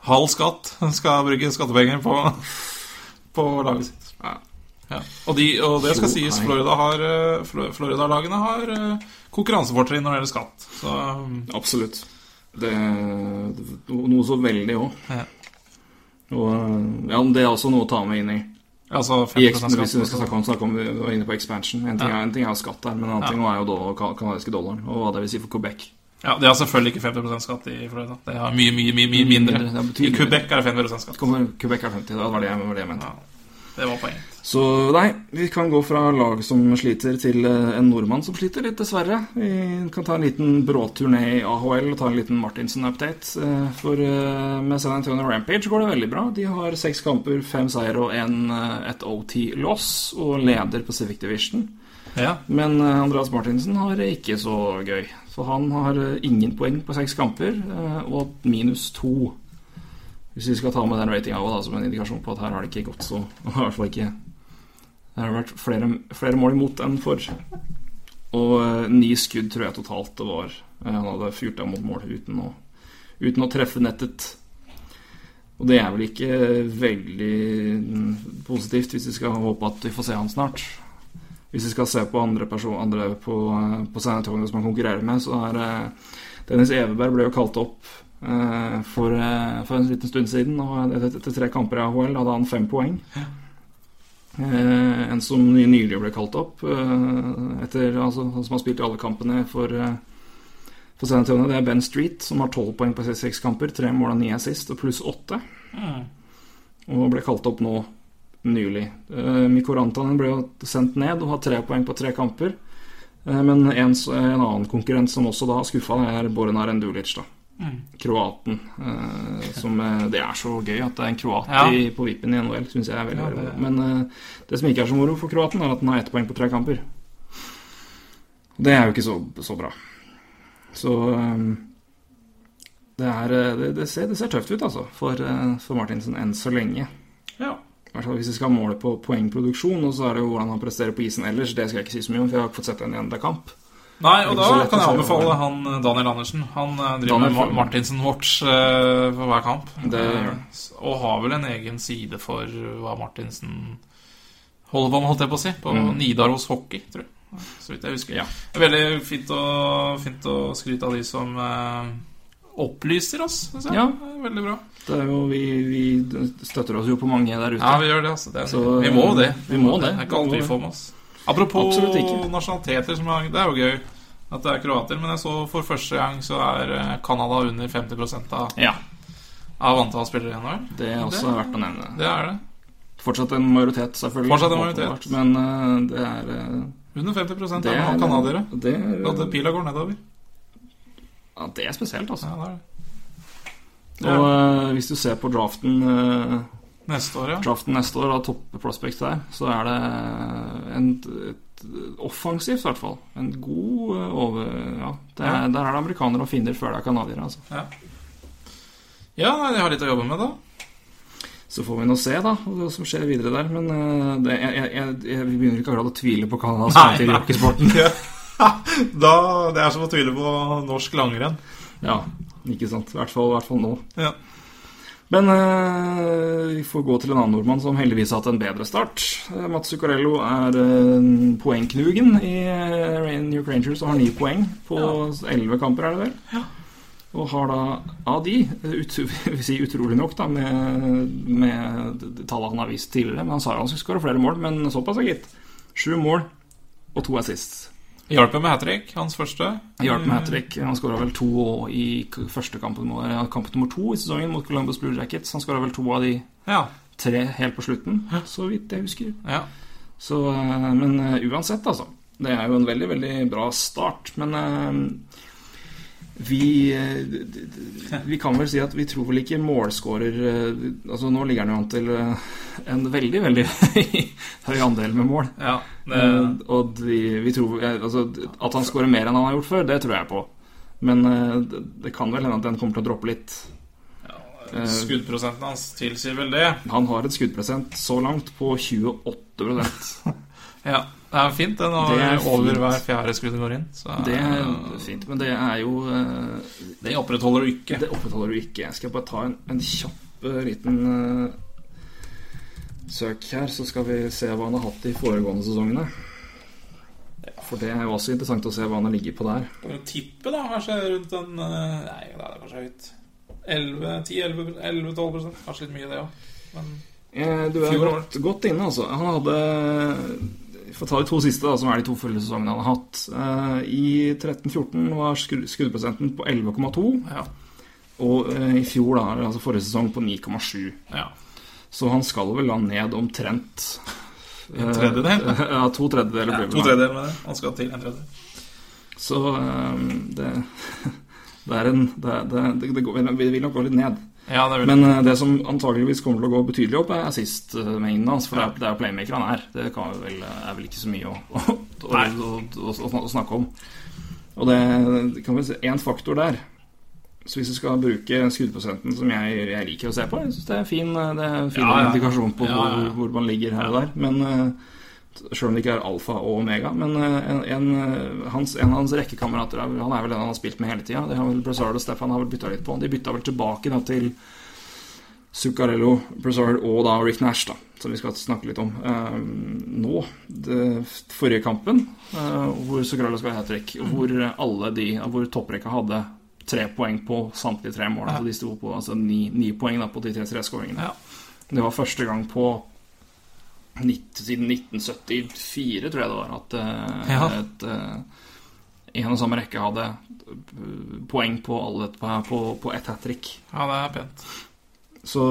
halv skatt skal bruke skattepenger på, på laget sitt. Ja. Ja. Og, de, og det skal sies, nei. Florida har, Flo- Florida-lagene har konkurransefortrinn når det gjelder skatt. Så um, Absolutt. Det, noe så veldig òg. Ja. Og ja, det er også noe å ta med inn i altså I 50 eks- skatt. hvis vi skal snakke om, snakke om vi var inne på expansion. En ting, Ja. er, en ting er jo skatt der, men en annen Ja. ting er jo ka- kanadiske dollaren, og hva det vil si for Quebec. Ja, De har selvfølgelig ikke 50% skatt i Florida. Det har mye, mye, mye, mye mindre. Mindre, I. Quebec er det 50 skatt. Kommer- Quebec er 50, det var det, var det jeg mente. Ja, det var poenget. Så nei, vi kan gå fra lag som sliter, til eh, en nordmann som sliter litt, dessverre. Vi kan ta en liten bråturné i AHL og ta en liten Martinsen-update. Eh, For eh, med San Antonio Rampage går det veldig bra. De har seks kamper, fem seier og en, et OT-loss, og leder Pacific Division. Ja. Men Andreas Martinsen har det ikke så gøy. Så han har ingen poeng på seks kamper, og minus to. Hvis vi skal ta med den ratinga som en indikasjon på at her har det ikke gått så I hvert fall ikke Det har vært flere, flere mål imot enn for. Og eh, ni skudd tror jeg totalt det var. Eh, Han hadde fyrt dem mot mål uten å, uten å treffe nettet. Og det er vel ikke veldig mm, positivt hvis vi skal håpe at vi får se han snart. Hvis vi skal se på andre, person, andre på, eh, på San som han konkurrerer med, så er eh, Dennis Everberg ble jo kalt opp eh, for, eh, for en liten stund siden. Og etter, tre kamper i AHL hadde han fem poeng. Eh, en som nylig ble kalt opp, eh, etter, altså, som har spilt i alle kampene for, eh, for San Antonio, det er Ben Street, som har tolv poeng på seks kamper. Tre mål og ni assist, og pluss åtte. Og ble kalt opp nå nylig. Uh, Mikko ble sendt ned og har tre poeng på tre kamper. Eh, men en, en annen konkurrent som også da har skuffa, er Borenar Endulic. da Kroaten. eh, som, eh, det er så gøy at det er en kroat Ja. i, på vippen i NHL, syns jeg er veldig, Ja, det- Men eh, det som ikke er så moro for kroaten, er at den har ett poeng på tre kamper. Det er jo ikke så, så bra. Så um, det, er, eh, det, det, ser, det ser tøft ut, altså, for, for Martinsen enn så lenge. ja. I fall hvis vi skal måle på poengproduksjon, og så er det jo hvordan han presterer på isen ellers. Det skal jeg ikke si så mye om, for jeg har ikke fått sett en enda kamp. Nei, og da kan jeg anbefale han eh, Daniel Andersen. Han eh, driver Daniel med Martinsen Watch eh, for hver kamp. Det gjør han. Og har vel en egen side for hva Martinsen holder på med, holdt jeg på å si. På Mm. Nidaros Hockey, tror jeg. Så vidt jeg husker. Ja. Det er veldig fint å, fint å skryte av de som opplyser oss, synes jeg. Ja. Veldig bra. Det jo, vi, vi støtter oss jo på mange der ute. Ja, vi gjør det, altså. Det er, Så, vi må det. vi må det. Det er ikke alt vi får med oss. Apropos nasjonaliteter, som er, det er jo gøy at det er kroater. Men jeg så for første gang så er eh, Canada under 50 av, Ja, av antall spillere igjen. NHL. det er også Det- verdt å nevne. Det er det. Fortsatt en majoritet, selvfølgelig. Fortsatt en majoritet. Men uh, det er uh, Under 50 det er, canadiere. det er, Og pila går nedover. ja, det er spesielt, altså. Ja, det er det. Og uh, hvis du ser på draften eh, Neste år, ja. draften neste år, av topp prospects der, så er det en, et offensivt, i hvert fall. En god eh, over... Ja, det er, Ja. der er det amerikanere og finner før det er canadiere, altså. Ja, ja, de har litt å jobbe med, da. Så får vi nå se, da, hva som skjer videre der. Men eh, det, jeg, jeg, jeg, begynner ikke akkurat å tvile på Canadas som er i hockeysporten. da, det er som å tvile på norsk langrenn. Ja, ikke sant. I hvert fall, i hvert fall nå. Ja. Men eh, vi får gå til en annen nordmann som heldigvis har hatt en bedre start. Eh, Mats Zuccarello er eh, poengknugen i eh, New York Rangers og har ni poeng på elleve kamper, er det vel? Og har da av de, eh, ut, si utrolig nok da, med, med tallet han har vist tidligere Men han sa jo han skulle skåre flere mål, men såpass, er gitt. Sju mål og to assists. Hjalp med hat trick, hans første. Hjalp med hat trick. Han skåra vel to i første kampen, kamp nummer to i sesongen mot Columbus Blue Jackets. Han skåra vel to av de Ja. tre helt på slutten, så vidt jeg husker. ja. Så, eh, men eh, uansett, altså. Det er jo en veldig, veldig bra start. Men eh, vi eh, Vi kan vel si at vi tror vel ikke målskårer eh, Altså Nå ligger han jo an til eh, en veldig, veldig høy andel med mål. ja. Det, og vi, vi tror altså, At han skårer mer enn han har gjort før, det tror jeg på. Men det, det kan vel hende at den kommer til å droppe litt. Ja, skuddprosenten hans tilsier vel det. Han har et skuddprosent så langt på 28% Ja. Det er fint, det. Når Det er over fint. hver fjerde skudd går inn. Så Det er fint, men det er jo eh, det opprettholder du ikke. Det opprettholder du ikke. Jeg skal bare ta en, en kjapp eh, liten eh, søk her, så skal vi se hva han har hatt de foregående sesongene. For det er jo også interessant å se hva han har ligget på der. Kan du tippe, da? Kanskje rundt en Nei, det er kanskje høyt. 10-11-12 Kanskje litt mye, det òg. Men Eh, Du er godt, godt inne, altså. Han hadde Vi får ta de to siste, da, som er de to fulle sesongene han har hatt. Uh, I 13-14 var skud- skuddprosenten på 11,2. ja. Og uh, i fjor, da, altså forrige sesong, på 9,7. ja. Så han skal vel da ned omtrent En tredjedel? Uh, Ja, to tredjedeler. ja blir to tredjedel med det. Han skal til en tredjedel. Så det, det er en det, det, det, det vil nok gå litt ned. Ja, det Men uh, det som antageligvis kommer til å gå betydelig opp, er assist-mengden hans. For det er, det er jo playmaker han er. Det kan vel, er vel ikke så mye å, å, å, å, snakke om. Og det, det kan vel én faktor der. Så hvis du skal bruke skuddprosenten som jeg, jeg liker å se på Jeg synes det er en fin, det er en fin Ja, ja. indikasjon på Ja, ja, ja. Hvor, hvor man ligger her og der. Men eh, Selv om det ikke er alfa og omega. Men eh, en, en, eh, hans, en av hans rekkekamerater er- Han er vel den han har spilt med hele tida. Det har vel Brassard og Stefan har vel bytta litt på. De bytta vel tilbake da til Zuccarello, Brazard og da Rick Nash, da, som vi skal snakke litt om eh, nå. Det, forrige kampen, eh, hvor Zuccarello skal ha hat trick, hvor alle de Hvor topprekka hadde tre poeng på samtlige tre mål. Altså de sto på altså ni, ni poeng da, på de tre tre-skåringene. Ja. Det var første gang på 90, siden 1974, tror jeg det var, at eh, Ja. et, eh, en og samme rekke hadde eh, poeng på alle på, på, på ett hat trick. Ja, det er pent. Så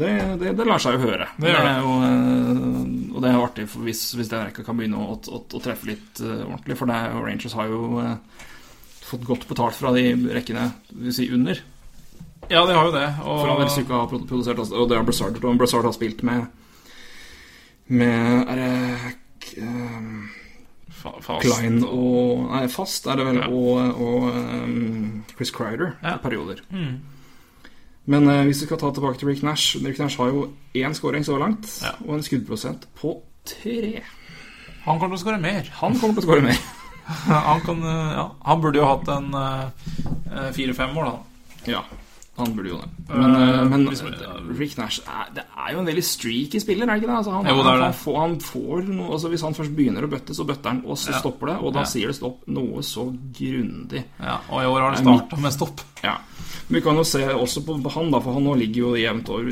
det, det, det lar seg jo høre. Det gjør det. Og, og det er artig hvis, hvis den rekka kan begynne å, å, å treffe litt ordentlig. For det er, Rangers har jo fått godt betalt fra de rekkene vil si under. Ja, de har jo det. Og For han har produsert Og det er Brassard. Og Brassard har spilt med Med Er det um, fast. Klein og Nei, Fast er det vel, Ja. og, og um, Chris Crider Ja. i perioder. Mm. Men uh, hvis vi skal ta tilbake til Rick Nash Rick Nash har jo én scoring så langt, Ja. og en skuddprosent på tre. Han kommer til å skåre mer. Han kommer til å skåre mer. Han, kan, eh, ja, han burde jo hatt en eh, fire-fem mål, da. Ja, han burde jo det. Men, uh, men liksom, uh, Rick Nash er, det er jo en veldig streaky spiller, er det ikke det? Altså, han, Jo, det det. Han, får, han får noe altså, Hvis han først begynner å bøtte, så bøtter han, og så Ja. stopper det. Og da Ja. sier det stopp noe så grundig. Ja, og i år har han Nei, starta med stopp. Ja. Vi kan jo se også på han, da, for han nå ligger jo jevnt over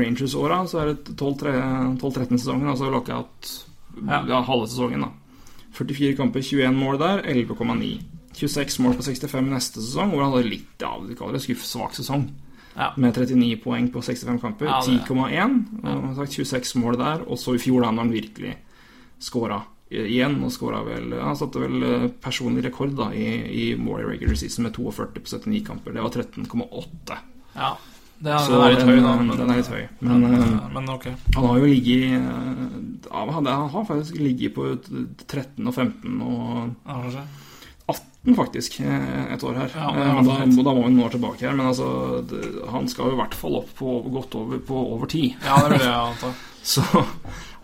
Rangers-åra. Så er det 12-13-sesongen, altså lockout Ja. ja, halve sesongen, da. 44 kamper, 21 mål der, 11,9. 26 mål på 65 neste sesong, hvor han hadde litt ja, vi kaller det skuffsvak sesong. Ja. Med 39 poeng på 65 kamper. Ja, 10,1. Ja. som sagt 26 mål der. Og så i fjor, da, han virkelig skåra igjen. Og vel Han satte vel eh, personlig rekord da i, i mål i regular season med 42 på 79 kamper. Det var 13,8. Ja. Det er, Så den er litt høy, da. Men, den er litt høy. Men ja, men ok. han har jo ligget eh, Han har faktisk ligget på et- 13 og 15 og Ja, kanskje. 18 faktisk eh, et år her. Ja, det Eh, men da, da må vi noen år tilbake her. Men altså, det, han skal jo i hvert fall opp på godt over på over ti. Ja, det vil jeg anta. Så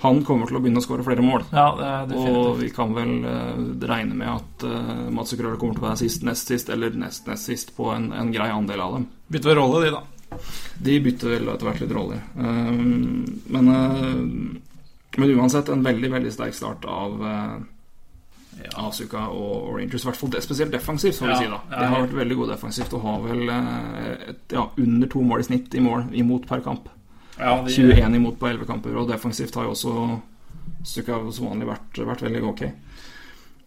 han kommer til å begynne å skåre flere mål. Ja, det er Og vi kan vel uh, regne med at uh, Mats Zuccarello kommer til å være sist, nest sist eller nest nest sist på en, en grei andel av dem. Bytter vel rolle, de, da. De bytter vel etter hvert litt roller. Um, men, uh, men uansett en veldig veldig sterk start av uh, Asuka og Rangers. I hvert fall spesielt defensivt, får vi Ja, si. da De har vært veldig gode defensivt og har vel uh, et, ja, under to mål i snitt i mål imot per kamp. Ja, de, 21 imot på 11 kamper, og defensivt har jo også Stuka som vanlig vært, vært veldig ok.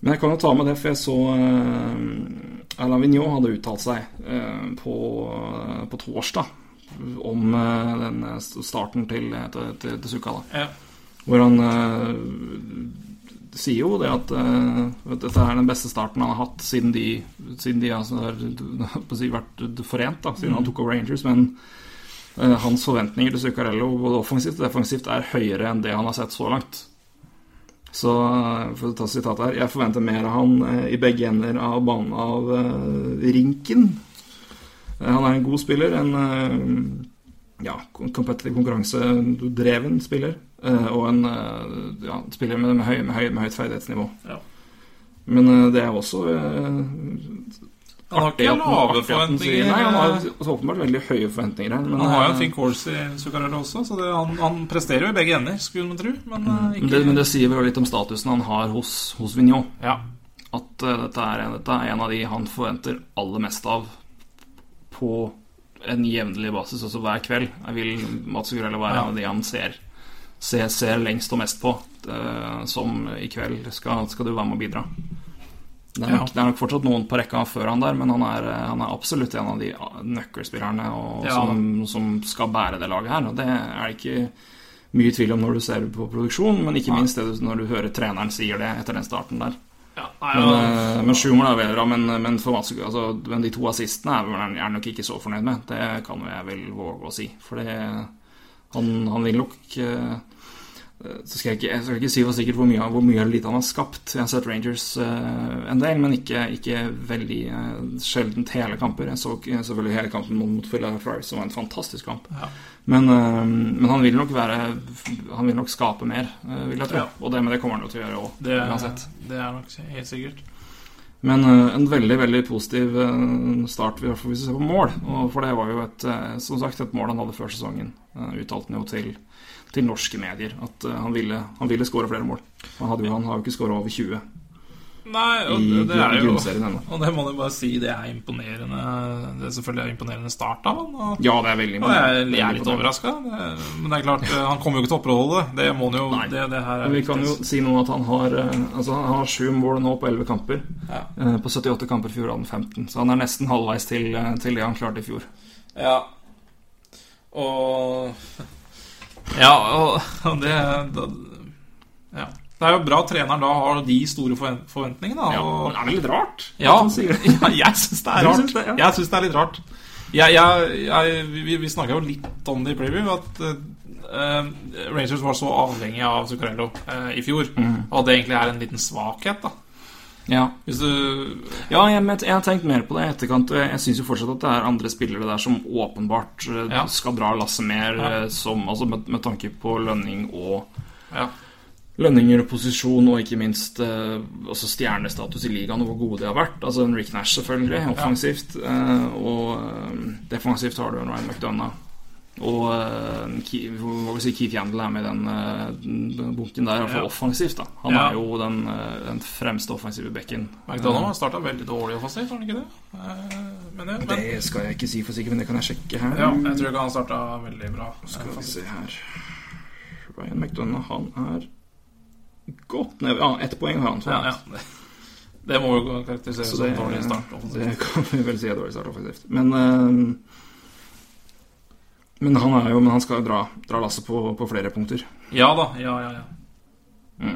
Men jeg kan jo ta med det, for jeg så uh, Alain Vigneault hadde uttalt seg uh, på, på torsdag om uh, den starten til, til, til, til Suka. Da. Ja. Hvor han eh, sier jo det at uh, dette er den beste starten han har hatt siden de, siden de altså, har si, vært forent, da, siden han tok over Rangers. Men uh, hans forventninger til Zuccarello både offensivt og defensivt er høyere enn det han har sett så langt. Så eh, for å ta sitatet her Jeg forventer mer av han uh, i begge ender av banen av rinken. Han er en god spiller. En ja, competitive konkurransedreven spiller. Eh, og en eh, ja, spiller med, med, høy, med, høy, med høyt ferdighetsnivå. Ja. Men eh, det er også Han har ikke lave forventninger. Nei, han har åpenbart veldig høye forventninger her. Men, Han har jo en fin course i Zuccarello også, så det, han, han presterer jo i begge ender, skulle man tro. Men mm. ikke det, men det sier vel litt om statusen han har hos, hos Vigneault. Ja. At uh, dette, er, dette er en av de han forventer aller mest av på en jevnlig basis, altså hver kveld. Jeg vil Mats Zuccarello være Ja. en av de han ser, ser, ser lengst og mest på. eh, som i kveld skal, skal du være med å bidra. Det er, nok, Ja. det er nok fortsatt noen på rekka før han der, men han er, eh, han er absolutt en av de nøkkelspillerne og, Ja. som, som skal bære det laget her. Og det er det ikke mye tvil om når du ser på produksjon, men ikke minst det når du hører treneren sier det etter den starten der. ja. Nei, Men, og- eh, men Schumer er bra, men, men, Mats, altså, men de to assistene er han nok ikke så fornøyd med. Det kan jeg vel våge å si. For han, han vil nok så skal jeg, ikke, jeg skal ikke si for sikkert hvor mye, hvor mye eller lite han har skapt. Jeg har sett Rangers uh, en del, men ikke, ikke veldig uh, sjeldent hele kamper. Jeg så selvfølgelig hele kampen mot Philadelphia Flyers, som var en fantastisk kamp. Ja. Men, uh, men han vil nok være Han vil nok skape mer, eh, vil jeg tro. Ja. Og det, men det kommer han jo til å gjøre òg, det, uansett. det er nok helt sikkert. Men eh, en veldig veldig positiv eh, start, i hvert fall hvis vi ser på mål. Og for det var jo et, eh, som sagt, et mål han hadde før sesongen. Uttalte han jo til, til norske medier at eh, han ville, han ville skåre flere mål. Han, hadde han har jo ikke skåra over 20 Nei, og i, det er jo. Og det må du bare si, det er imponerende. Det er selvfølgelig en imponerende start av han. Og, Ja, det er veldig imponerende. og jeg, er- jeg er litt overraska. Men det er klart, eh, han kommer jo ikke til å opprettholde det. Det må han jo Nei. det, det her er vi kan jo si noe at han har eh, Altså han har sju mål nå på 11 kamper. Ja. På 78 kamper i fjor hadde han 15, så han er nesten halvveis til, til det han klarte i fjor. Ja. Og Ja, og det da, Ja. Det er jo bra treneren da har de store forventningene. Da, Ja, men det er litt rart Ja, at det. jeg syns det er rart. syns det, ja. Jeg synes det er litt rart. Jeg, jeg, jeg, vi vi snakka jo litt om det i preview, at uh, Rangers var så avhengig av Zuccarello uh, i fjor. Mm. Og det egentlig er en liten svakhet, da. Ja, du Ja, jeg, jeg har tenkt mer på det i etterkant. og Jeg, jeg syns jo fortsatt at det er andre spillere der som åpenbart eh, Ja. skal dra lasset mer, Ja. eh, som, altså med, med tanke på lønning og Ja. Lønninger og posisjon, og ikke minst eh, altså stjernestatus i ligaen og hvor gode de har vært. Altså Rick Nash, selvfølgelig, offensivt. Eh, og eh, defensivt har du Ryan McDonough. Og eh, hva si Keith Yandel her med den, eh, den bunken der, iallfall Ja. offensivt. da Han Ja. er jo den, eh, den fremste offensive bekken. McDonagh har starta veldig dårlig offensivt, har han ikke det? Men, det, men Det skal jeg ikke si for sikkert, men det kan jeg sjekke her. ja, jeg tror ikke han starta veldig bra. Skal vi se her Ryan McDonagh, han er godt ned Ja, ett poeng har han. Ja, ja. Det, må jo karakteriseres Så som dårlig start. offensivt. det kan vi vel si er dårlig start offensivt. Men eh, Men han er jo Men han skal jo dra, dra lasset på, på flere punkter. Ja da. Ja, ja, ja.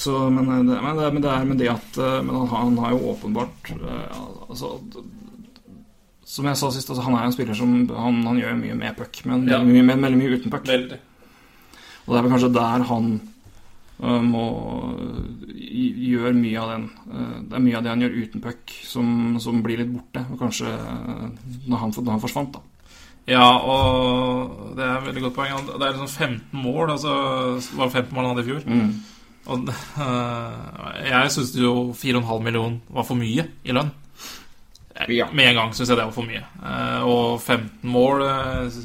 Så, men, eh, det, men, det, men, det er, med det at eh, Men han, han har jo åpenbart eh, Altså Som jeg sa sist, altså, han er en spiller som Han, han gjør mye med puck, men Ja. veldig mye, veldig mye uten puck. Veldig. Og det er vel kanskje der han må gjøre mye av den Det er mye av det han gjør uten puck, som, som blir litt borte. Og kanskje øh, når han, når han forsvant, da. Ja, og det er et veldig godt poeng. Det er liksom 15 mål. Altså, det var 15 mål han hadde i fjor. Mm. Og uh, jeg syns jo 4,5 millioner var for mye i lønn. Ja. Med en gang syns jeg det var for mye. Uh, og 15 mål uh,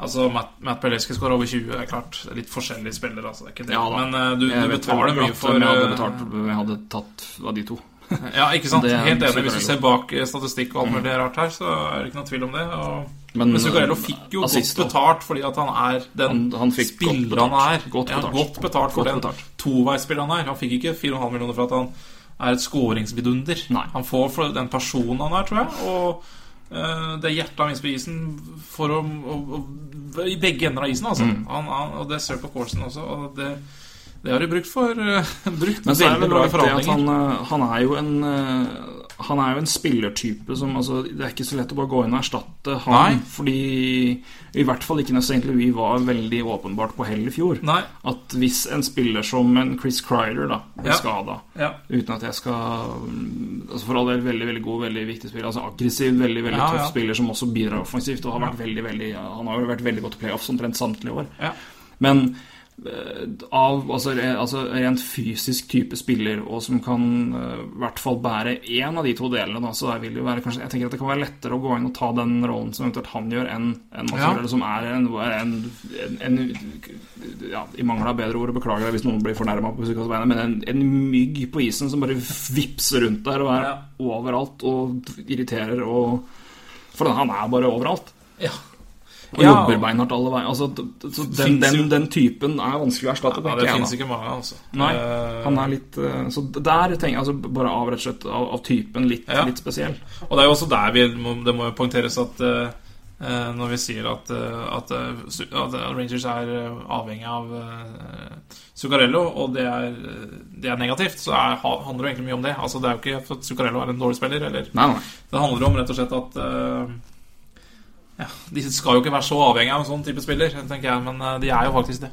Altså, Matt, Matt Pelleski skårer over 20, Det er klart. Litt forskjellige spillere, altså. Det ikke det. Ja. Men eh, du, du betaler mye for Jeg hadde eh, betalt jeg hadde tatt av de to. Ja, ikke sant? Helt enig. Hvis du ser bak eh, statistikk og alt mulig rart her, så er det ikke noe tvil om det. Og, Men, men Zuccarello øh, fikk jo godt betalt fordi at han er den Han- han spilleren han er. Godt Ja, godt betalt for Godt den betalt. toveisspilleren han er. Han fikk ikke 4,5 millioner for at han er et skåringsvidunder. Han får for den personen han er, tror jeg. Og eh, det hjertet av isen for å, å, å I begge ender av isen, altså. Mm. Han, han, og det ser på Corson også. Og det, det har de brukt for uh, Brukt Men så er det vel bra det at han, han er jo en han er jo en spillertype som altså, Det er ikke så lett å bare gå inn og erstatte han. Nei. Fordi i hvert fall ikke når St. Louis var veldig åpenbart på hell i fjor. Nei. At hvis en spiller som en Chris Kreider da blir Ja. skada Ja. Uten at jeg skal altså For all del veldig veldig god, veldig viktig spiller. Altså Aggressiv, veldig veldig Ja, tøff ja. spiller som også bidrar offensivt. Og har vært veldig, veldig Han har jo vært veldig godt i playoffs omtrent samtlige år. Ja. Men av altså, altså rent fysisk type spiller, og som kan eh, i hvert fall bære én av de to delene, da, så vil det jo være kanskje Jeg tenker at det kan være lettere å gå inn og ta den rollen som eventuelt han gjør, enn en Ja. Som er en, en, en, ja, I mangel av bedre ord, beklager jeg hvis noen blir fornærma på Musikas vegne, men en, en mygg på isen som bare vipser rundt der og er Ja. overalt og irriterer og For han er bare overalt. Ja. Og Ja, jobber beinhardt alle veier. Altså, den, den, den typen er vanskelig å erstatte. ja, det fins ikke mange, altså. Nei, Eh, han er litt eh, Så der tenker jeg altså bare av rett og slett av, av typen litt, Ja. litt spesiell. Og det er jo også der vi det må jo poengteres at eh, når vi sier at, at, at Rangers er avhengig av uh, Zuccarello, og det er, det er negativt, så er, handler det egentlig mye om det. Altså Det er jo ikke for at Zuccarello er en dårlig spiller, eller Nei, nei. Det handler om rett og slett at eh, ja, De skal jo ikke være så avhengig av en sånn type spiller, tenker jeg, men eh, de er jo faktisk det.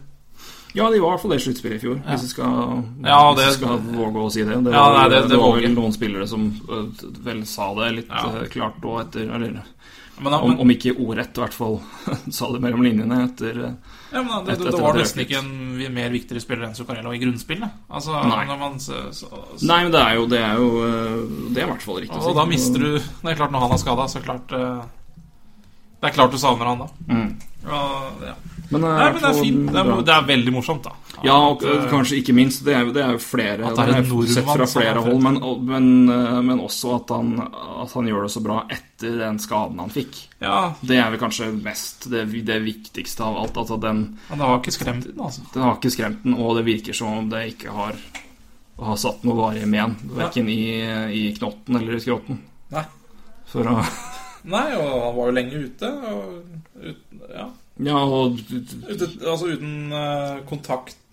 Ja, de var i hvert fall det sluttspillet i fjor, hvis vi skal, Ja, det- hvis skal våge å si det. Det Ja, nei, det- det det var vel noen spillere som øh, vel sa det litt Ja. øh, klart da etter Eller Men, om, om ikke ordrett, i hvert fall sa det mellom linjene etter ja, men det, etter- etter var nesten ikke en mer viktigere spiller enn Zuccarello i grunnspillet. Altså, Nei. man så, så, så, Nei, men det er jo Det er jo Det er i hvert fall riktig Og. Og da mister du Det er klart, når han er skada, så klart eh, Det er klart du savner han da. mm. Og, ja. Men, i Nei, men det er fint. Det er, det er veldig morsomt, da. Ja, og At, eh, kanskje ikke minst. Det er, det er jo flere At det er en nordmann sett fra flere hold, men, men, øh, men også at han, at han gjør det så bra etter den skaden han fikk. Ja, Det er vel kanskje mest det, det viktigste av alt. Altså den, men det har ikke skremt den, altså. den har ikke skremt den, og det virker som om det ikke har, har satt noe varig men. Verken i, i knotten eller i skrotten. Nei. For å Nei, og han var jo lenge ute. Og, ut, ja. Ja, og ute altså uten uh,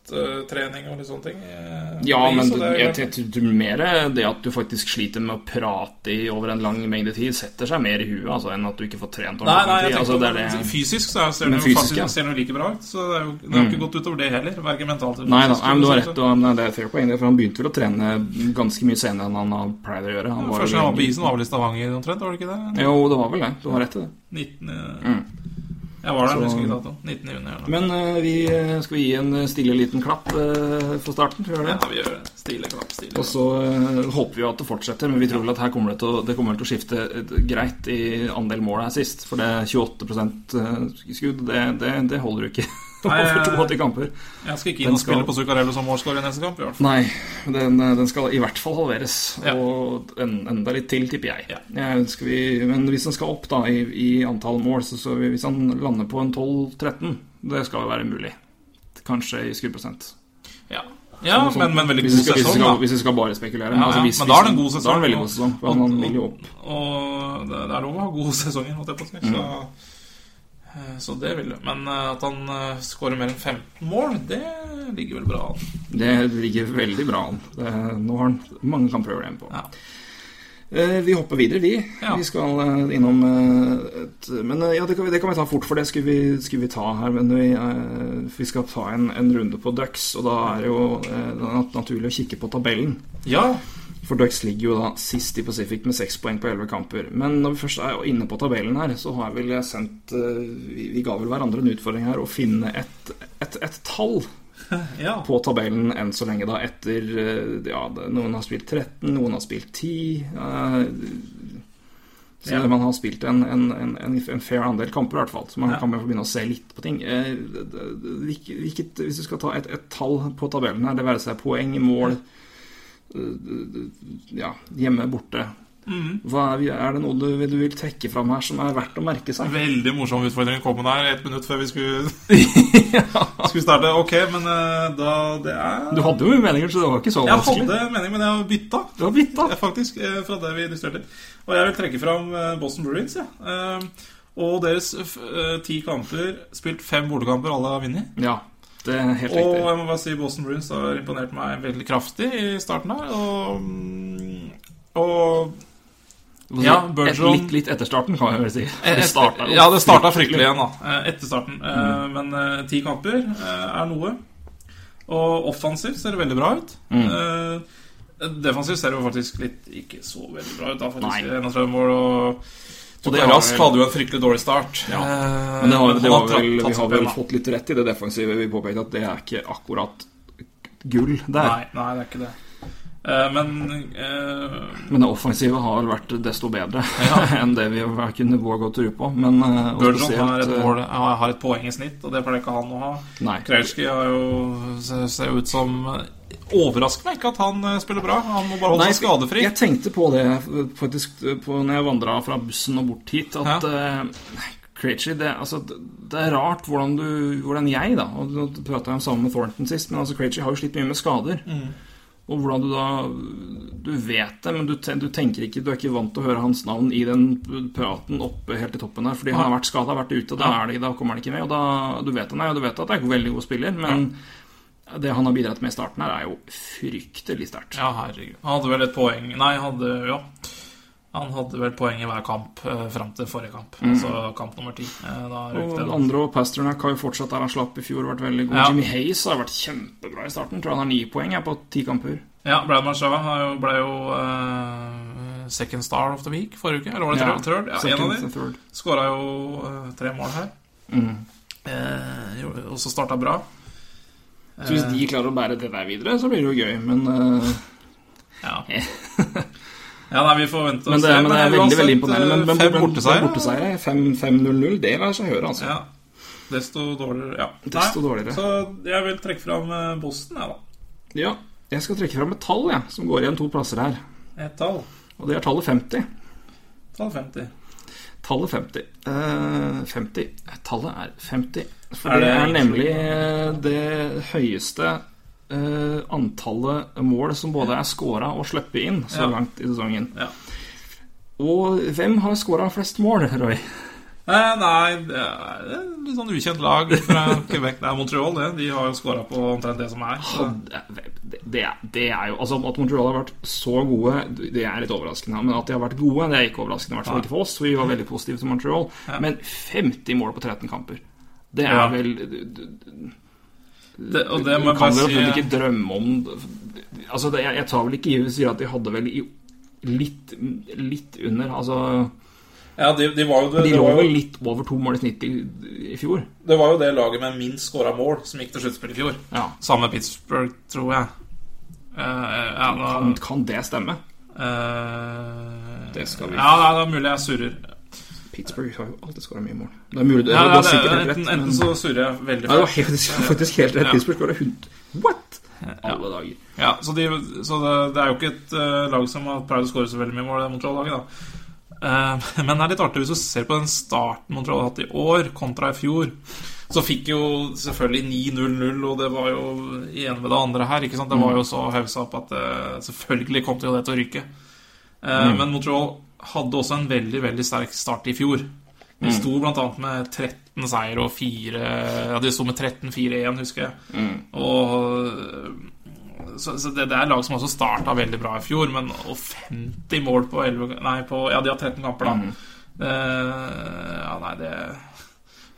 kontakttrening og litt sånne ting. eh, Ja, men det er- jeg, tror mer det at du faktisk sliter med å prate i over en lang mengde tid, setter seg mer i huet altså, enn at du ikke får trent Nei, nei, jeg altså, det er det. Fysisk så er- ser det jo faktisk ja. ser det like bra ut. Så det, er jo, det har jo ikke gått utover det heller. Verken mentalt eller Nei da, nei, men du har rett. Og, nei, det er fair poeng, for han begynte vel å trene ganske mye senere enn han har pleid å gjøre. Han var Første gang han var på isen, var vel i Stavanger omtrent? Var det ikke det? Jo, det var vel det. Du har rett i det. 19, ja. Mm. Jeg var der, Så- husker ikke datoen. 19. juni. Eller. Men uh, vi eh, skal gi en eh, stille liten klapp uh, for starten. Skal vi gjøre Ja, vi gjør det. Stille, klapp, stille. Og så uh, håper vi at det fortsetter, men vi tror vel at her kommer det til å, det kommer til å skifte greit i andel mål her sist. For det 28 eh, skudd, det, det, det holder jo ikke over jeg- 82 kamper. Jeg skal ikke inn og skal- spille på Zuccarello som målskårer i neste kamp. i hvert fall Nei, den, eh, den skal i hvert fall halveres. Ja. Og en, enda litt til, tipper jeg. Ja. Jeg vi, men hvis den skal opp da i, i antall mål, så, så hvis han lander på en 12-13, det skal jo være mulig. Kanskje i skuddprosent. Ja, ja Sånn- men, men veldig god sesong. hvis vi skal. Hvis vi skal bare spekulere. Ja, altså, hvis, men da er det en god sesong, Da er det en veldig god sesong. og, og- han. Og det, det er lov å ha gode sesonger, holdt jeg på å si. Så, eh, så det vil. Men eh, at han uh, skårer mer enn 15 mål, det ligger vel bra an. Det ligger veldig bra an. Det, nå har han mange kamper å igjen på. Ja. Eh, Vi hopper videre, vi. Ja. Vi skal eh, innom eh, et Men eh, ja, det kan, vi- det kan vi ta fort, for det skulle vi, skulle vi ta her. Men vi, eh, vi skal ta en, en runde på Ducks, og da er det jo eh, det er naturlig å kikke på tabellen. Ja, For Ducks ligger jo da sist i Pacific med seks poeng på elleve kamper. Men når vi først er inne på tabellen her, så har jeg vel sendt eh, Vi, ga vel hverandre en utfordring her å finne et, et, et tall ja. på tabellen enn så lenge, da, etter eh, Ja, noen har spilt 13, noen har spilt 10. eh, så Ja. man har spilt en, en, en, en, en fair andel kamper, i hvert fall. Så man Ja. kan begynne å se litt på ting. Eh, hvilket, hvis du skal ta et, et tall på tabellen her, det være seg poeng, mål Ja, hjemme, borte. Mm. Hva er, er det noe du, du vil trekke fram her som er verdt å merke seg? Veldig morsom utfordring kom der ett minutt før vi skulle, skulle starte. Ok, men eh, da det er Du hadde jo meninger, så det var ikke så Jeg vanskelig. hadde en mening, men jeg har bytta. Du har bytta. Ja, faktisk, eh, fra det vi illustrerte. Og jeg vil trekke fram eh, Boston Bruins. Ja. Eh, Og deres eh, ti kamper, spilt fem bordekamper, alle har vunnet. Ja, det er helt Og riktig. jeg må bare si Boston Bruins har imponert meg veldig kraftig i starten her. Og, og Ja, Burgeon litt, litt etter starten, kan jeg vel si. Det startet jo ja, det starta fryktelig igjen, da. eh, Etter starten. Eh, Mm. Men eh, ti kamper er noe. Og offensivt ser det veldig bra ut. Mm. Defensivt ser det jo faktisk litt ikke så veldig bra ut. da faktisk 31 mål og Og det Rask hadde jo en fryktelig dårlig start. Ja. Eh, Men det har, det var vel, vi har vel fått litt rett i det defensive. Vi påpekte at det er ikke akkurat gull der. Nei, nei, det er ikke det. Eh, men eh, Men det offensive har vel vært desto bedre Ja. enn det vi har kunnet våge å tro på. Men spesielt, har et, mål, har har et poeng i snitt, og det pleier ikke han å ha. Krejci har jo ser, ser ut som Overrasker meg ikke at han eh, spiller bra. Han må bare holde Nei, seg skadefri. Jeg tenkte på det faktisk på, når jeg vandra fra bussen og bort hit, at ja. Krejci det, altså, det er rart hvordan du Hvordan jeg, da og Nå prata jeg om sammen med Thornton sist, men altså Krejci har jo slitt mye med skader. Mm. Og hvordan du da Du vet det, men du, du tenker ikke Du er ikke vant til å høre hans navn i den praten oppe helt i toppen der, fordi han har vært skada, vært ute, og da, er det, da kommer han ikke med. Og da, du vet han er, og du vet at det er en veldig god spiller, men det han har bidratt med i starten her, er jo fryktelig sterkt. Ja, herregud. Han hadde vel et poeng Nei, han hadde Ja. Han hadde vel poeng i hver kamp eh, fram til forrige kamp. Altså kamp nummer ti. Eh, Og det. andre og Pasternak har jo fortsatt der han slapp i fjor, vært veldig god. Ja. Jimmy Hayes har vært kjempebra i starten. Tror han har ni poeng her på ti kamper. Ja, Brad Marchava ble jo eh, second star of the week forrige uke. Eller var det Ja, third? Ja, second en av de. Skåra jo eh, tre mål her. Mm. Eh, og så starta bra. Så hvis de klarer å bære det der videre, så blir det jo gøy. Men, uh... Ja. ja, nei, vi får vente og men, det, se. men det er veldig veldig imponerende. Men, men, fem borteseier borteseiere, 5-0-0, det lar seg høre, altså. Ja. Desto dårligere. Ja. Desto dårligere. Så jeg vil trekke fram eh, Boston, jeg, da. Ja, jeg skal trekke fram et tall, jeg, som går igjen to plasser her. Et tall. Og det er tallet 50. Tallet 50. Tallet 50. Uh, 50. Tallet er 50. For det, er nemlig eh, det høyeste uh, antallet mål som både er scora og sluppet inn så Ja. langt i sesongen. Ja. Og hvem har scora flest mål, Roy? Eh, nei, det er et litt sånn ukjent lag fra Quebec. Det er Montreal, det. De har jo scora på omtrent det som er. Så. Det, det, det er jo Altså At Montreal har vært så gode, det er litt overraskende. Men at de har vært gode, det er ikke overraskende. I hvert fall ikke for oss. for Vi var veldig positive til Montreal. Men 50 mål på 13 kamper, det er Ja. vel Det, og det Du må jeg kan bare vel si absolutt ikke drømme om Altså, det, jeg, jeg tar vel ikke i å si at de hadde vel i, litt, litt under Altså, Ja, de, de var jo det, de lå vel jo, litt over to mål i snitt i, i fjor. det var jo det laget med minst skåra mål som gikk til sluttspill i fjor. Ja. Samme Pittsburgh, tror jeg. Uh, ja, da, Kan, kan det stemme? Uh, Det skal vi- Ja, det er mulig jeg surrer. Pittsburgh har jo alltid skåra mye mål. Det er mulig, det, Ja, ja, det, sikkert helt enten, rett. enten Men, så surrer jeg veldig ja, det var feil. faktisk, faktisk helt rett. Ja. Pittsburgh skåra 100 What?! Alle dager. Ja, så, de, så det, det er jo ikke et uh, lag som har pleid å skåre så veldig mye mål, det Montreal-laget, da. Uh, men det er litt artig hvis du ser på den starten Montreal har hatt i år, kontra i fjor. Så fikk jo selvfølgelig 9-0-0, og det var jo ene med det andre her. ikke sant? Det var jo så haussa opp at uh, selvfølgelig kom til jo det til å ryke. Mm. Men Montreal hadde også en veldig veldig sterk start i fjor. De sto blant annet med 13 seier og 4 Ja, de sto med 13-4-1, husker jeg. Og så, så det, det er lag som også starta veldig bra i fjor, men og 50 mål på 11 Nei, på, ja, de har 13 kamper, da. Eh, ja, nei, det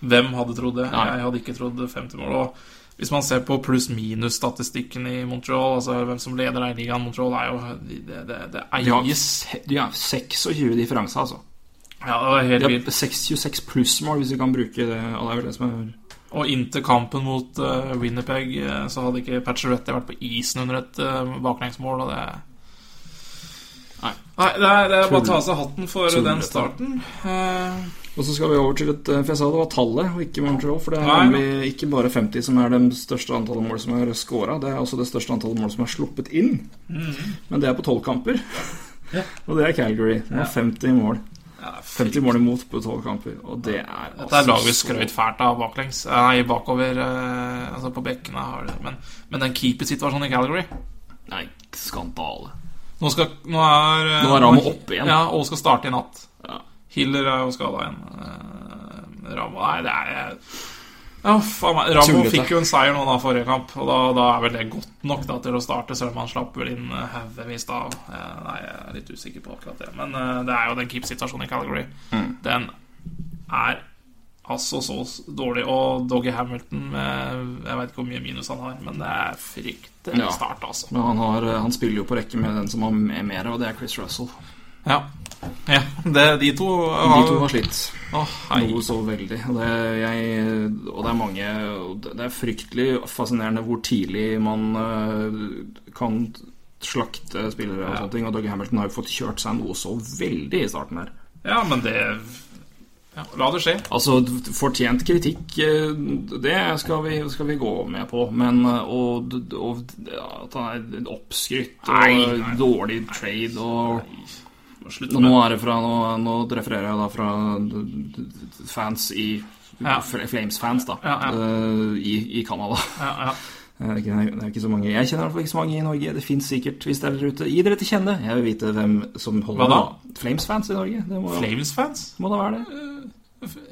Hvem hadde trodd det? Nei. Jeg hadde ikke trodd 50 mål. Og hvis man ser på pluss-minus-statistikken i Montreal, altså hvem som leder den ligaen Montreal, er jo Det, det, det eies de har 26 differense, altså. Ja, det var helt vilt. 26 plussmål, hvis vi kan bruke det. Og det er vel det som er Og inntil kampen mot uh, Winnipeg eh, så hadde ikke Patcheretti vært på isen under et uh, baklengsmål, og det Nei. Nei, det er, det er bare å ta av seg hatten for Tull. den starten. Eh, Og så skal vi over til et For jeg sa det var tallet, og ikke Montreal. For det er nemlig ikke bare 50 som er det største antallet mål som er scora. Det er også det største antallet mål som er sluppet inn. Men det er på tolv kamper. Ja. og det er Calgary. Det er 50 mål. ja, 50 mål imot på tolv kamper. Og det er Dette er laget vi så- skrøt fælt av baklengs. Nei, bakover eh, Altså på bekkene har det Men, men den keepersituasjonen i Calgary Nei, skandale. Nå, skal, nå er eh, Nå er Ramo oppe igjen. Ja, og skal starte i natt. Hiller er jo skada igjen. Rambo Ramo Nei, det er ja, faen meg. Ramo Tullete. fikk jo en seier nå da forrige kamp, og da, da er vel det godt nok da til å starte, selv om han slapp vel inn eh, haugevis da. Eh, Nei, jeg er litt usikker på akkurat det. Men eh, det er jo den keep-situasjonen i Calgary. Mm. Den er altså så dårlig. Og Doggy Hamilton med, Jeg vet ikke hvor mye minus han har, men det er fryktelig Ja. start, altså. Men han, har, han spiller jo på rekke med den som har mer, og det er Chris Russell. Ja. Ja, det, de to De har to har slitt. oh. Noe så veldig. Det, jeg, og det er mange det- er fryktelig fascinerende hvor tidlig man øh, kan slakte spillere og Ja. sånne ting. Og Dougie Hamilton har jo fått kjørt seg noe så veldig i starten her. Ja, men det ja, La det skje. Altså, fortjent kritikk, eh, det skal vi, skal vi gå med på. Men eh, og, og at han er oppskrytt og Nei, nei. dårlig trade og Slutt nå det fra Nå, nå refererer jeg da fra fans i Ja. Flames-fans, da. Ja, ja. eh, I, I Canada. ja, ja. Det er, ikke, det er ikke så mange Jeg kjenner i hvert fall ikke så mange i Norge. Det fins sikkert, hvis dere er ute. Gi dere til kjenne. Jeg vil vite hvem som holder Hva da? Flames-fans i Norge. Flames-fans? må da være det.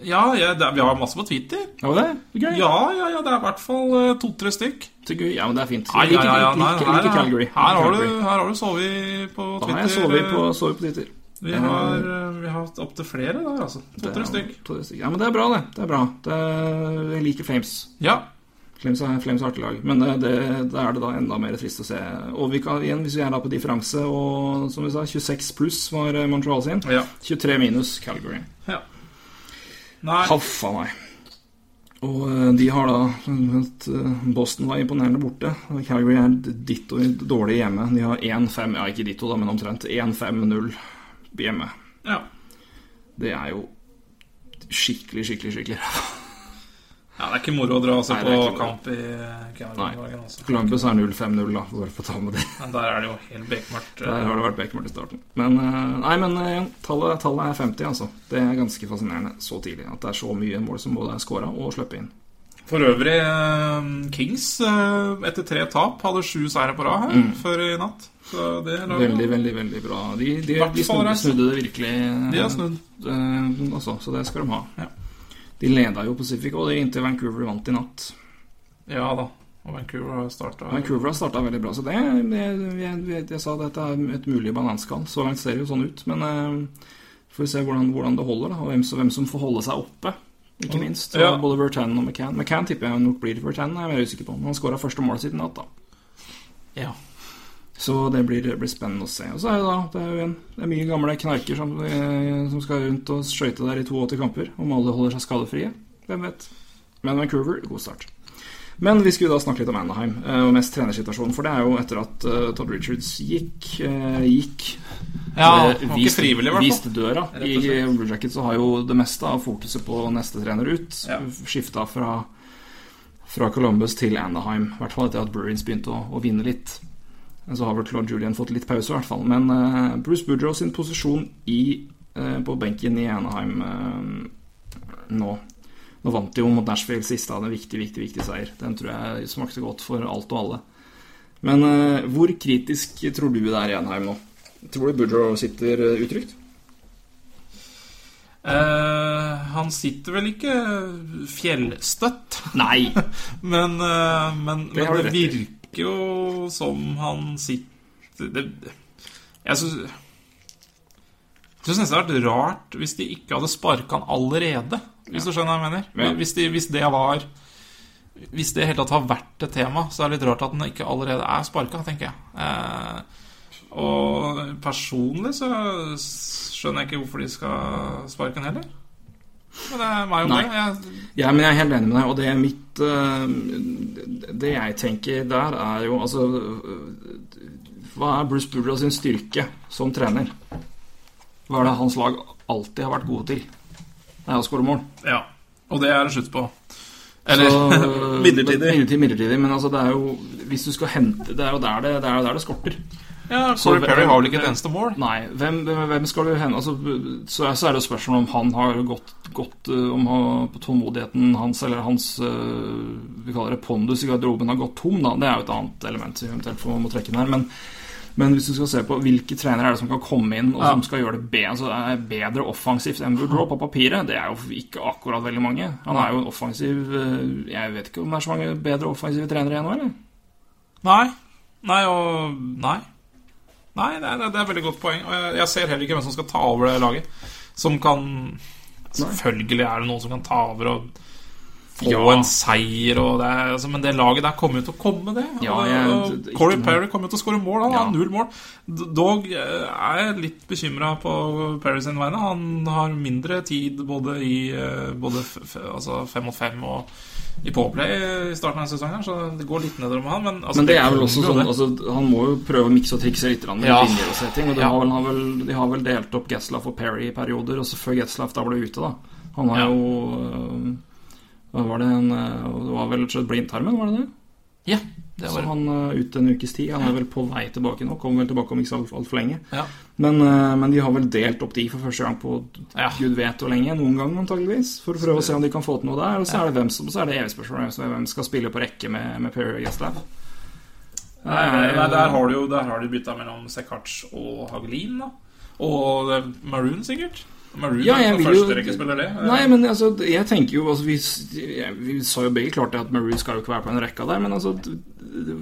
Ja, ja det, vi har masse på Twitter. Ja, det? Gøy. Ja, ja, ja, det er i hvert fall eh, to-tre stykk. Ja, men det er fint. Jeg liker, ja, ja, ja, liker, liker er- Calgary. Her har, du, her har du sovet på Da Twitter. har jeg sovet på, sovet på Twitter. Vi har, eh, vi har hatt opptil flere der, altså. Det To-tre stykk. to-tre stykk. Ja, men det er bra, det. Det er bra. Det er, jeg liker Flames. Ja. Flames er Flames er artig lag, men det, det, da er det da enda mer trist å se. Og vi kan, igjen, hvis vi er da på differanse, og som vi sa, 26 pluss var eh, Montreal sin. ja. 23 minus Calgary. ja. Nei, Haff a meg. Og eh, de har da eh, Boston var imponerende borte. Calgary er ditto dårlig hjemme. De har 1-5, ja ikke ditto, da, men omtrent 1-5-0 hjemme. ja. Det er jo skikkelig, skikkelig, skikkelig ja, det er ikke moro å dra og se på kamp i. Nei. Altså. Columbus er 0-5-0, da. Bare for å ta med det. Men der er det jo helt bekmørkt. eh. Der har det vært bekmørkt i starten. Men eh, nei, men eh, tallet, tallet er 50, altså. Det er ganske fascinerende så tidlig. At det er så mye mål som både er scora og sluppet inn. For øvrig, eh, Kings eh, etter tre tap hadde sju seire på rad her før i natt. Så det er Veldig, veldig veldig bra. De, de, de snudde, snudde det virkelig. eh, De har snudd. eh, altså, så det skal de ha. Ja. De leda jo Pacific og inntil Vancouver vant i natt. Ja da. Og Vancouver har starta Vancouver har starta veldig bra, så det jeg, jeg, jeg, sa dette er et mulig bananskall. Så langt ser det jo sånn ut. Men eh, får vi se hvordan, hvordan det holder, da, og hvem, som- hvem som får holde seg oppe. Ikke minst. Ja. Både Vertan og McCann. McCann tipper jeg nok blir Vertan, er jeg mer usikker på. Men han skåra første målet sitt i natt, da. Ja. Så det blir, blir spennende å se. Og så er det da det er en, det er mye gamle knarker som, eh, som skal rundt og skøyte der i 82 kamper. Om alle holder seg skadefrie. Hvem vet. Men Vancouver, god start. Men vi skulle da snakke litt om Anaheim, eh, og mest trenersituasjonen. For det er jo etter at eh, Todd Richards gikk, gikk Ja, ikke frivillig, i viste døra. I. Blue Jackets så har jo det meste av fokuset på neste trener ut. Ja. Skifta fra, fra Columbus til Anaheim. I hvert fall etter at Bruins begynte å, å vinne litt. Så har vel Claude Julian fått litt pause, i hvert fall. Men uh, Bruce Boudreau sin posisjon i, uh, på benken i Anaheim uh, nå Nå vant de jo mot Nashville sist, da. En viktig, viktig, viktig seier. Den tror jeg smakte godt for alt og alle. Men hvor kritisk tror du det er i Anaheim nå? Tror du Boudreau sitter utrygt? Uh, han sitter vel ikke fjellstøtt, Nei! men, uh, men, Det men det i. virker jo som han sitter det, Jeg syns jeg synes nesten det hadde vært rart hvis de ikke hadde sparka han allerede. Hvis du skjønner hva jeg mener? Ja. Hvis, de, hvis det var Hvis det i hele tatt har vært et tema, så er det litt rart at han ikke allerede er sparka, tenker jeg. Eh, og personlig så skjønner jeg ikke hvorfor de skal sparke han heller. Men det meg om Nei. det. Jeg, Ja, men jeg er helt enig med deg, og det er mitt eh, Det jeg tenker der, er jo altså Hva er Bruce Boudreau sin styrke som trener? Hva er det hans lag alltid har vært gode til? Det er å skåre mål. ja. Og det er det slutt på. Eller Så, midlertidig. midlertidig. Midlertidig, men altså det er jo Hvis du skal hente Det er jo der det, det, er jo der det skorter. Ja, Corey Perry har vel ikke et eneste mål? Nei, hvem, hvem skal du hende altså, så, så er det spørsmål om han har gått, gått øh, Om han- på tålmodigheten hans eller hans øh, Vi kaller det pondus i garderoben har gått tom, da. Det er jo et annet element som eventuelt må trekke inn her. Men, men hvis du skal se på hvilke trenere er det som kan komme inn og Ja. som skal gjøre det bedre, altså, er bedre offensivt enn Woodrow på papiret, det er jo ikke akkurat veldig mange. Han er jo en offensiv øh, Jeg vet ikke om det er så mange bedre offensive trenere igjen nå, eller? Nei. Nei og Nei. Nei, det er, det er et veldig godt poeng. Og jeg, jeg ser heller ikke hvem som skal ta over det laget. Som kan Selvfølgelig er det noen som kan ta over og få Ja. en seier. Og det er, altså, men det laget der kommer jo til å komme, det. Ja, jeg- og det- Corey Perry kommer jo til å skåre mål. Han har null mål. Dog eh, er jeg litt bekymra på Perry sin vegne. Han har mindre tid både i eh, både f f altså fem mot fem og i påplay i starten av sesongen, så det går litt nedover med han. Men, altså, Men det er vel også sånn altså, Han må jo prøve å mikse og trikse litt med Ja. linjer og setting. Og de, Ja. har vel, har vel, de har vel delt opp Getzlaff og Perry i perioder, og så før Getzlaff da ble ute, da. Han har Ja. jo øh, var det en øh, Det var vel blindtarmen, var det det? Ja, det Så han er ute en ukes tid. Han er vel på vei tilbake nå. Kommer vel tilbake om ikke så altfor alt for lenge. ja. Men, øh, men de har vel delt opp de for første gang på Ja. gud vet hvor lenge. Noen gang antageligvis. For å prøve å se om de kan få til noe der. Og så er det hvem som Så er det evig spørsmål hvem som- hvem skal spille på rekke med, med Perry og Nei, Nei, nei, der har du jo Der har du bytta mellom Sekac og Hagelin, da. Og Maroon, sikkert. Maroon Ja, er jeg på vil jo- første rekke spiller det. Nei, men altså, jeg tenker jo altså, vi, vi sa jo begge klart det at Maroon skal jo ikke være på en rekke der, men altså Det,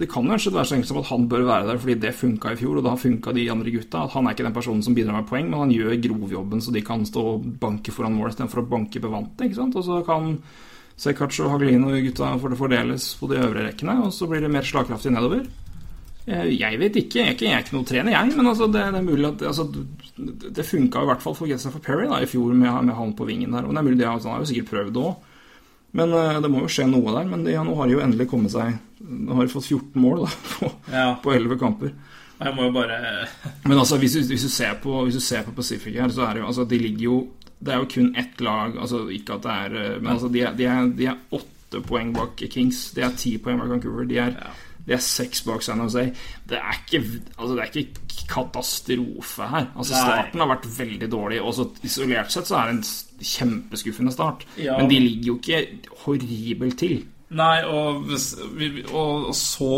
det kan kanskje være så enkelt som at han bør være der fordi det funka i fjor, og da funka de andre gutta. At han er ikke den personen som bidrar med poeng, men han gjør grovjobben så de kan stå og banke foran mål istedenfor å banke ikke sant. Og så kan Sekac og Haglino gutta fordeles på de øvre rekkene, og så blir det mer slagkraftig nedover. Jeg, jeg vet ikke, jeg er ikke, jeg er ikke noe trener, jeg, men altså, det, det er mulig at altså, Det, det funka i hvert fall for Getza for Perry da, i fjor med, med han på vingen der. Og det er mulig, det har, Han har jo sikkert prøvd det òg. Men eh, det må jo skje noe der. Men de, ja, nå har de jo endelig kommet seg Nå har de fått 14 mål da, på, Ja. på 11 kamper. Jeg må jo bare Men altså, hvis, du- hvis, du ser på, hvis du ser på Pacific her, så er det jo altså, De ligger jo Det er jo kun ett lag Altså ikke at det er eh, Men altså, de er, de er, de er åtte poeng bak Kings. De er ti poeng bak Vancouver. De er, de er seks bak San Jose. Det er ikke, altså, det er ikke katastrofe her. Altså Starten har vært veldig dårlig. Og isolert sett så er det en kjempeskuffende start. Ja. Men de ligger jo ikke horribelt til. Nei, og, og så,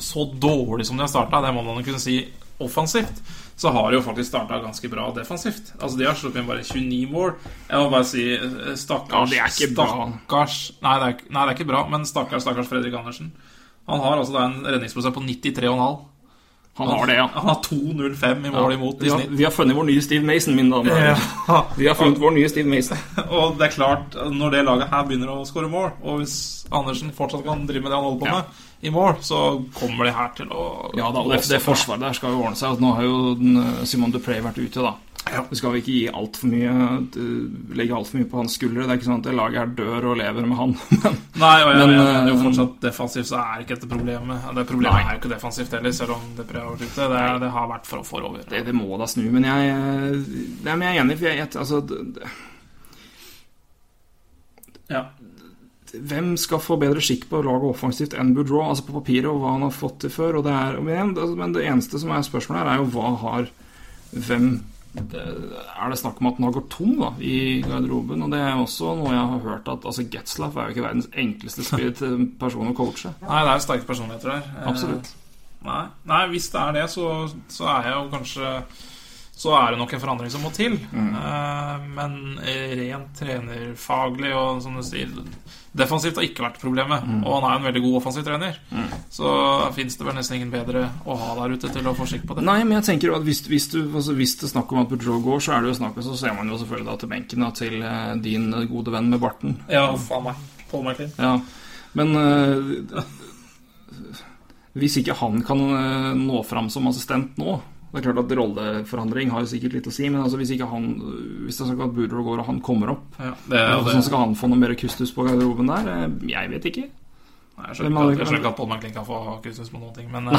så dårlig som de har starta, det må man kunne si offensivt, så har de jo faktisk starta ganske bra defensivt. Altså De har sluppet inn bare 29 mål. Jeg må bare si eh, stakkars Ja, det er ikke bra. Nei det, er, nei, det er ikke bra, men stakkars, stakkars Fredrik Andersen. Han har altså en redningsprosent på 93,5. Han har det, ja. Han har 2,05 i mål imot i snitt. vi har funnet vår nye Steve Mason, mine damer. og herrer. Vi har funnet vår nye Steve Mason. Og det er klart, når det laget her begynner å skåre mål, og hvis Andersen fortsatt kan drive med det han holder på med i mål, så kommer de her til å Ja da, og det, det forsvaret der skal jo ordne seg. Altså, Nå har jo eh, Simon Dupré vært ute, da. Ja. Det skal vi ikke gi alt for mye eh, legge altfor mye på hans skuldre. Det er ikke sånn at det laget her dør og lever med han. Nei, og jeg Men, mener jo eh, fortsatt defensivt så er ikke dette problemet. Det problemet Nei. er jo ikke defensivt heller, selv om det. Det, er- det har vært for, forover. det, det må da snu. Men jeg, eh, nei, men jeg er enig, for jeg, jeg altså, Ja. Hvem skal få bedre skikk på laget offensivt enn Boudreau? Altså på papiret og hva han har fått til før. Og det er, altså, men det eneste som er spørsmålet her, er jo hva har Hvem det, Er det snakk om at den har gått tom da, i garderoben? Og det er også noe jeg har hørt at altså Getzlaff er jo ikke verdens enkleste spirit person å coache. Nei, det er sterke personligheter der. Eh, Nei, nei, hvis det er det, så, så er jeg jo kanskje Så er det nok en forandring som må til. Mm. Eh, men rent trenerfaglig og som du sier Defensivt har ikke vært problemet, Mm. og han er en veldig god offensiv trener. Så fins det vel nesten ingen bedre å ha der ute til å få skikk på det. Nei, men jeg tenker at hvis, hvis, du, altså hvis det er snakk om at Boudreau går, så er det jo snakk om Så ser man jo selvfølgelig da til benken da, til eh, din gode venn med barten. Ja, faen meg. Paul McLean. Ja, men uh, Hvis ikke han kan eh, nå fram som assistent nå Det er klart at rolleforandring har jo sikkert litt å si, men altså hvis ikke han Hvis det er sånn at Boudreau går og han kommer opp Ja, det, det, Hvordan skal han få noe mer kustus på garderoben der? Eh, Jeg vet ikke. Nei, jeg skjønner ikke at- Paul McLean kan få kustus på noen ting, men eh,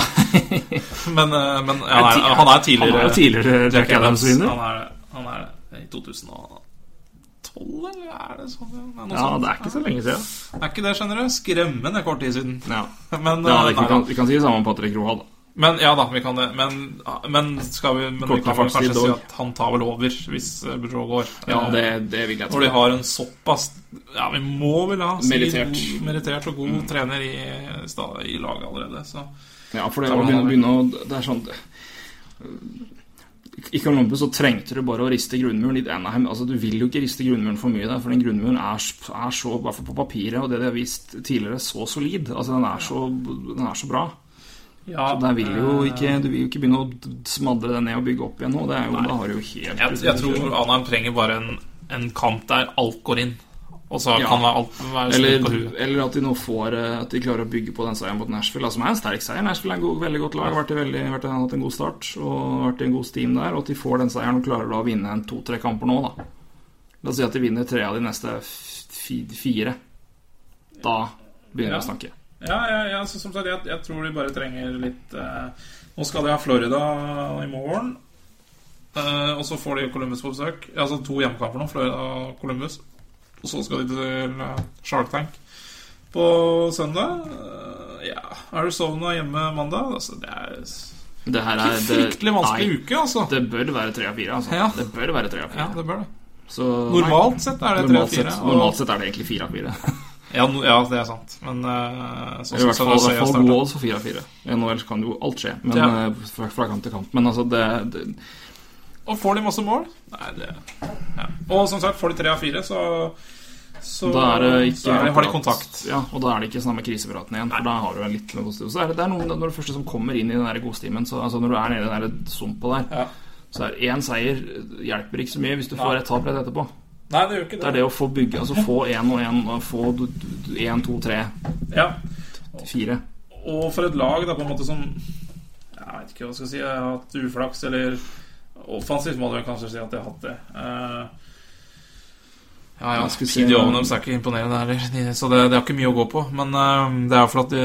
Men, eh, men ja, han, er, han er tidligere Han er tidligere Jack Adams-vinner. Han er, han er det i 2012, eller er det sånn? Noe Ja, sånt. det er ikke så lenge siden. Er ikke det, skjønner du? Skremmende kort tid siden. Ja, Men, ja det, vi, kan, vi kan si det samme om Patrick Roa, da. Men ja da, vi kan det. Men, men skal vi Men vi kan vel kanskje si at han tar vel over hvis eh, Boudreau går. Ja, det, det vil jeg Når de tro. har en såpass Ja, vi må vel ha si, meritert. god- merittert og god trener i, i laget allerede, så Ja, for det begynne, begynne å Det er sånn I Columbus så trengte du bare å riste grunnmuren. I Anaheim altså Du vil jo ikke riste grunnmuren for mye der, for den grunnmuren er, er så, i hvert fall på papiret, og det de har vist tidligere, så solid. Altså Den er så, den er så bra. Ja, Så vil ikke, Du vil jo ikke begynne å smadre det ned og bygge opp igjen nå. Det er jo, da har du jo helt Jeg, jeg tror Anheim trenger bare en, en kamp der alt går inn. Og så Ja. kan være alt være Eller, på huet. eller at de nå får eh, At de klarer å bygge på den seieren mot Nashville, som er en sterk seier. Nashville er en god, veldig godt lag, vært veldig, vært, hatt en god start og vært i en god steam der. Og at de får den seieren og klarer da å vinne en to-tre kamper nå, da. La oss si at de vinner tre av de neste fire. Da begynner vi Ja. å snakke. Ja, ja, ja så som sagt, jeg, jeg tror de bare trenger litt eh, Nå skal de ha Florida i morgen. Eh, og så får de Columbus på besøk. Altså to hjemmekamper nå, Florida og Columbus. Og så skal de til eh, Shark Tank på søndag. Eh, ja, Arizona hjemme mandag. Altså, det er Det her er Ikke fryktelig vanskelig nei, uke, altså. Det bør være tre av fire, altså. Ja. Det bør være tre av Ja, det bør det. Så, Normalt sett er det tre av fire. normalt sett er det egentlig fire av fire. Ja, no, ja, det er sant. Men uh, sånn I hvert fall, hvert fall for fire av fire. I NHL kan jo alt skje, men Ja. eh, fra, fra kamp til kamp. Men altså, det, det Og får de masse mål? Nei, det ja. Og som sagt, får de tre av fire, så så, Da er det ikke så er det, har de kontakt. Ja, og da er det ikke sånn med krisepiraten igjen. For da har du en litt med positiv. Så er det, det er noen, når det første som kommer inn i den der godstimen så, altså Når du er nede i den der sumpa der, Ja. så er én seier hjelper ikke så mye hvis du får et tap rett etterpå. Nei, det gjør ikke Det er det å få bygge Altså få én og én, og få én, to, tre, Ja. fire. Og for et lag da på en måte som Jeg vet ikke hva jeg skal si. Jeg har hatt uflaks, eller Offensivt må du kanskje si at jeg har hatt det. Uh, ja, ja. Jeg skulle si- PDO-en deres er ikke imponerende heller, de- så det, det er ikke mye å gå på. Men uh, det er for at de,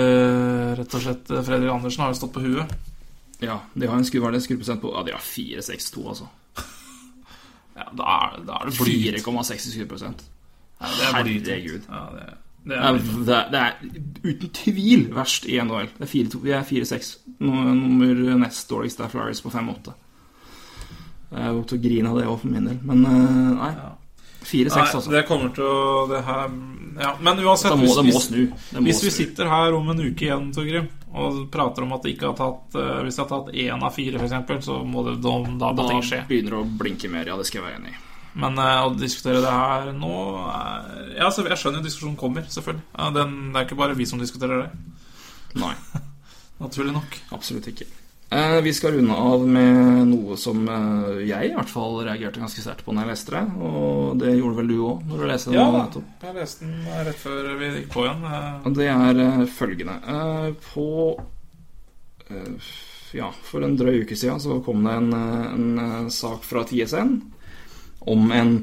rett og slett eh, Fredrik Andersen har jo stått på huet. Ja, de har en skru, hva er det, skruprosent på Ja, de har 4,62, altså. Ja, da er, da er det flyt. 4,6 i skruprosent. Ja, det er blytungt. Herregud. Ja, det, er det, er, det er uten tvil verst i NHL. Det er 4-2 Vi er 4-6. Nå- Nummer nest dårligst er Flyers på 5-8. Jeg er jo til å grine av det òg, for min del. Men eh, nei. 4-6, altså. det kommer til å det her, ja. Men uansett, må, hvis, må hvis vi sitter her om en uke igjen, Torgrim, og prater om at de ikke har tatt eh, Hvis de har tatt én av fire, f.eks., så må det da, da, Da ting skje. begynner det å blinke mer, ja. Det skal jeg være enig i. Men eh, å diskutere det her nå er, Ja, så Jeg skjønner diskusjonen kommer, selvfølgelig. Den, det er ikke bare vi som diskuterer det. Nei, Naturlig nok. absolutt ikke. Eh, vi skal runde av med noe som eh, jeg i hvert fall reagerte ganske sterkt på når jeg leste det. Og det gjorde vel du òg når du leste det? Ja, nettopp. Jeg leste den rett før vi gikk på igjen. eh. Det er følgende På Ja, for en drøy uke siden så kom det en, en sak fra TSN om en,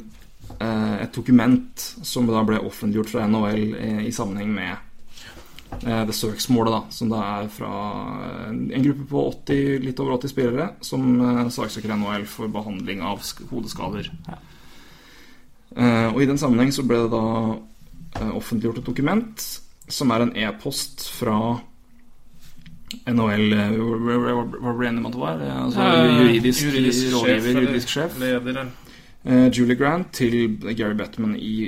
et dokument som da ble offentliggjort fra NHL i, i sammenheng med eh, det søksmålet, da, som da er fra eh, en gruppe på 80, litt over 80 spillere som eh, saksøker NHL for behandling av sk- hodeskader. Eh, og i den sammenheng så ble det da offentliggjort et dokument som er en e-post fra NHL Hva ble det enige om at det var? Ja, Altså, juridisk, rådgiver, eller juridisk sjef. Leder, Eh, Julie Grant til Gary Bettman i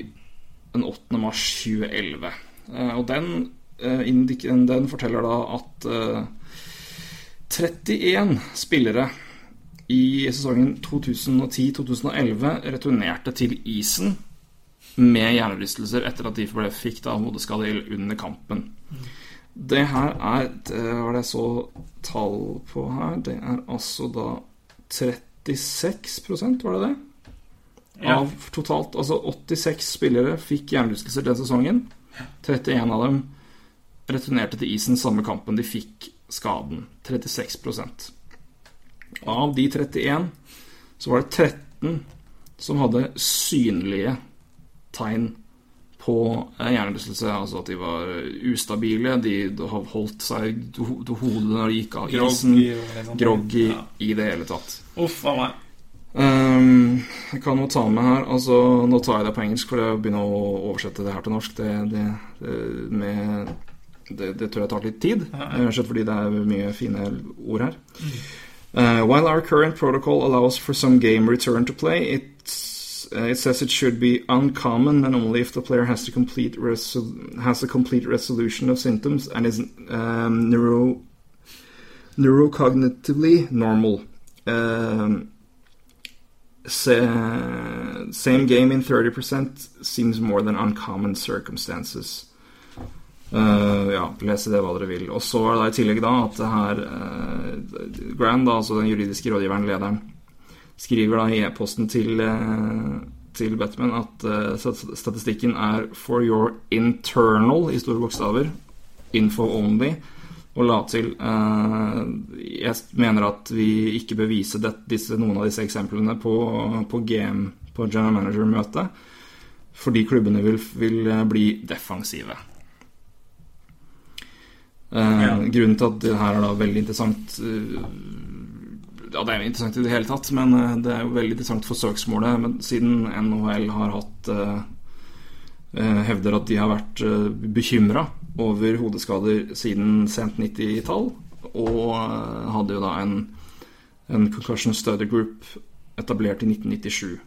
den 8. mars 2011. Eh, og den, den forteller da at eh, 31 spillere i sesongen 2010-2011 returnerte til isen med hjernerystelser etter at de ble, fikk da hodeskade under kampen. Det her er det var det jeg så tall på her. Det er altså da 36% var det det? Ja. Av totalt Altså 86 spillere fikk hjernerystelser den sesongen. 31 av dem returnerte til isen samme kampen de fikk skaden. 36% Av de 31 så var det 13 som hadde synlige tegn på eh, hjernerystelse. Altså at de var ustabile, de holdt seg til hodet når de gikk av isen. Groggy Ja. i det hele tatt. Uff a meg. Um, jeg kan jo ta med her altså, Nå tar jeg det på engelsk, for jeg begynner å oversette det her til norsk. Det, det, det, med, det, det tror jeg tar litt tid, rett og slett fordi det er mye fine ord her. Uh, while our current protocol allows for some game return to play, it's, uh, it says it should be uncommon and only if the player has, to complete has a complete resolution of symptoms and is um, neuro neurocognitively normal. Um, sa- same game in 30% seems more than uncommon circumstances. Eh, ja, lese det hva dere vil. Og så er det i tillegg da at det her uh, Grand, da, altså den juridiske rådgiveren, lederen, skriver da i e-posten til, uh, til Batman at statistikken er 'for your internal' i store bokstaver. Info only. Og la til Jeg mener at vi ikke bør vise det, disse, noen av disse eksemplene på, på GM, på General Manager-møtet, fordi klubbene vil, vil bli defensive. Eh, Ja. Grunnen til at det her er da veldig interessant eh, Ja, det er jo interessant i det hele tatt, men eh, det er jo veldig interessant for søksmålet. Men siden NHL har hatt Hevder at de har vært bekymra over hodeskader siden sent 90-tall, og hadde jo da en, en concussion study group etablert i 1997.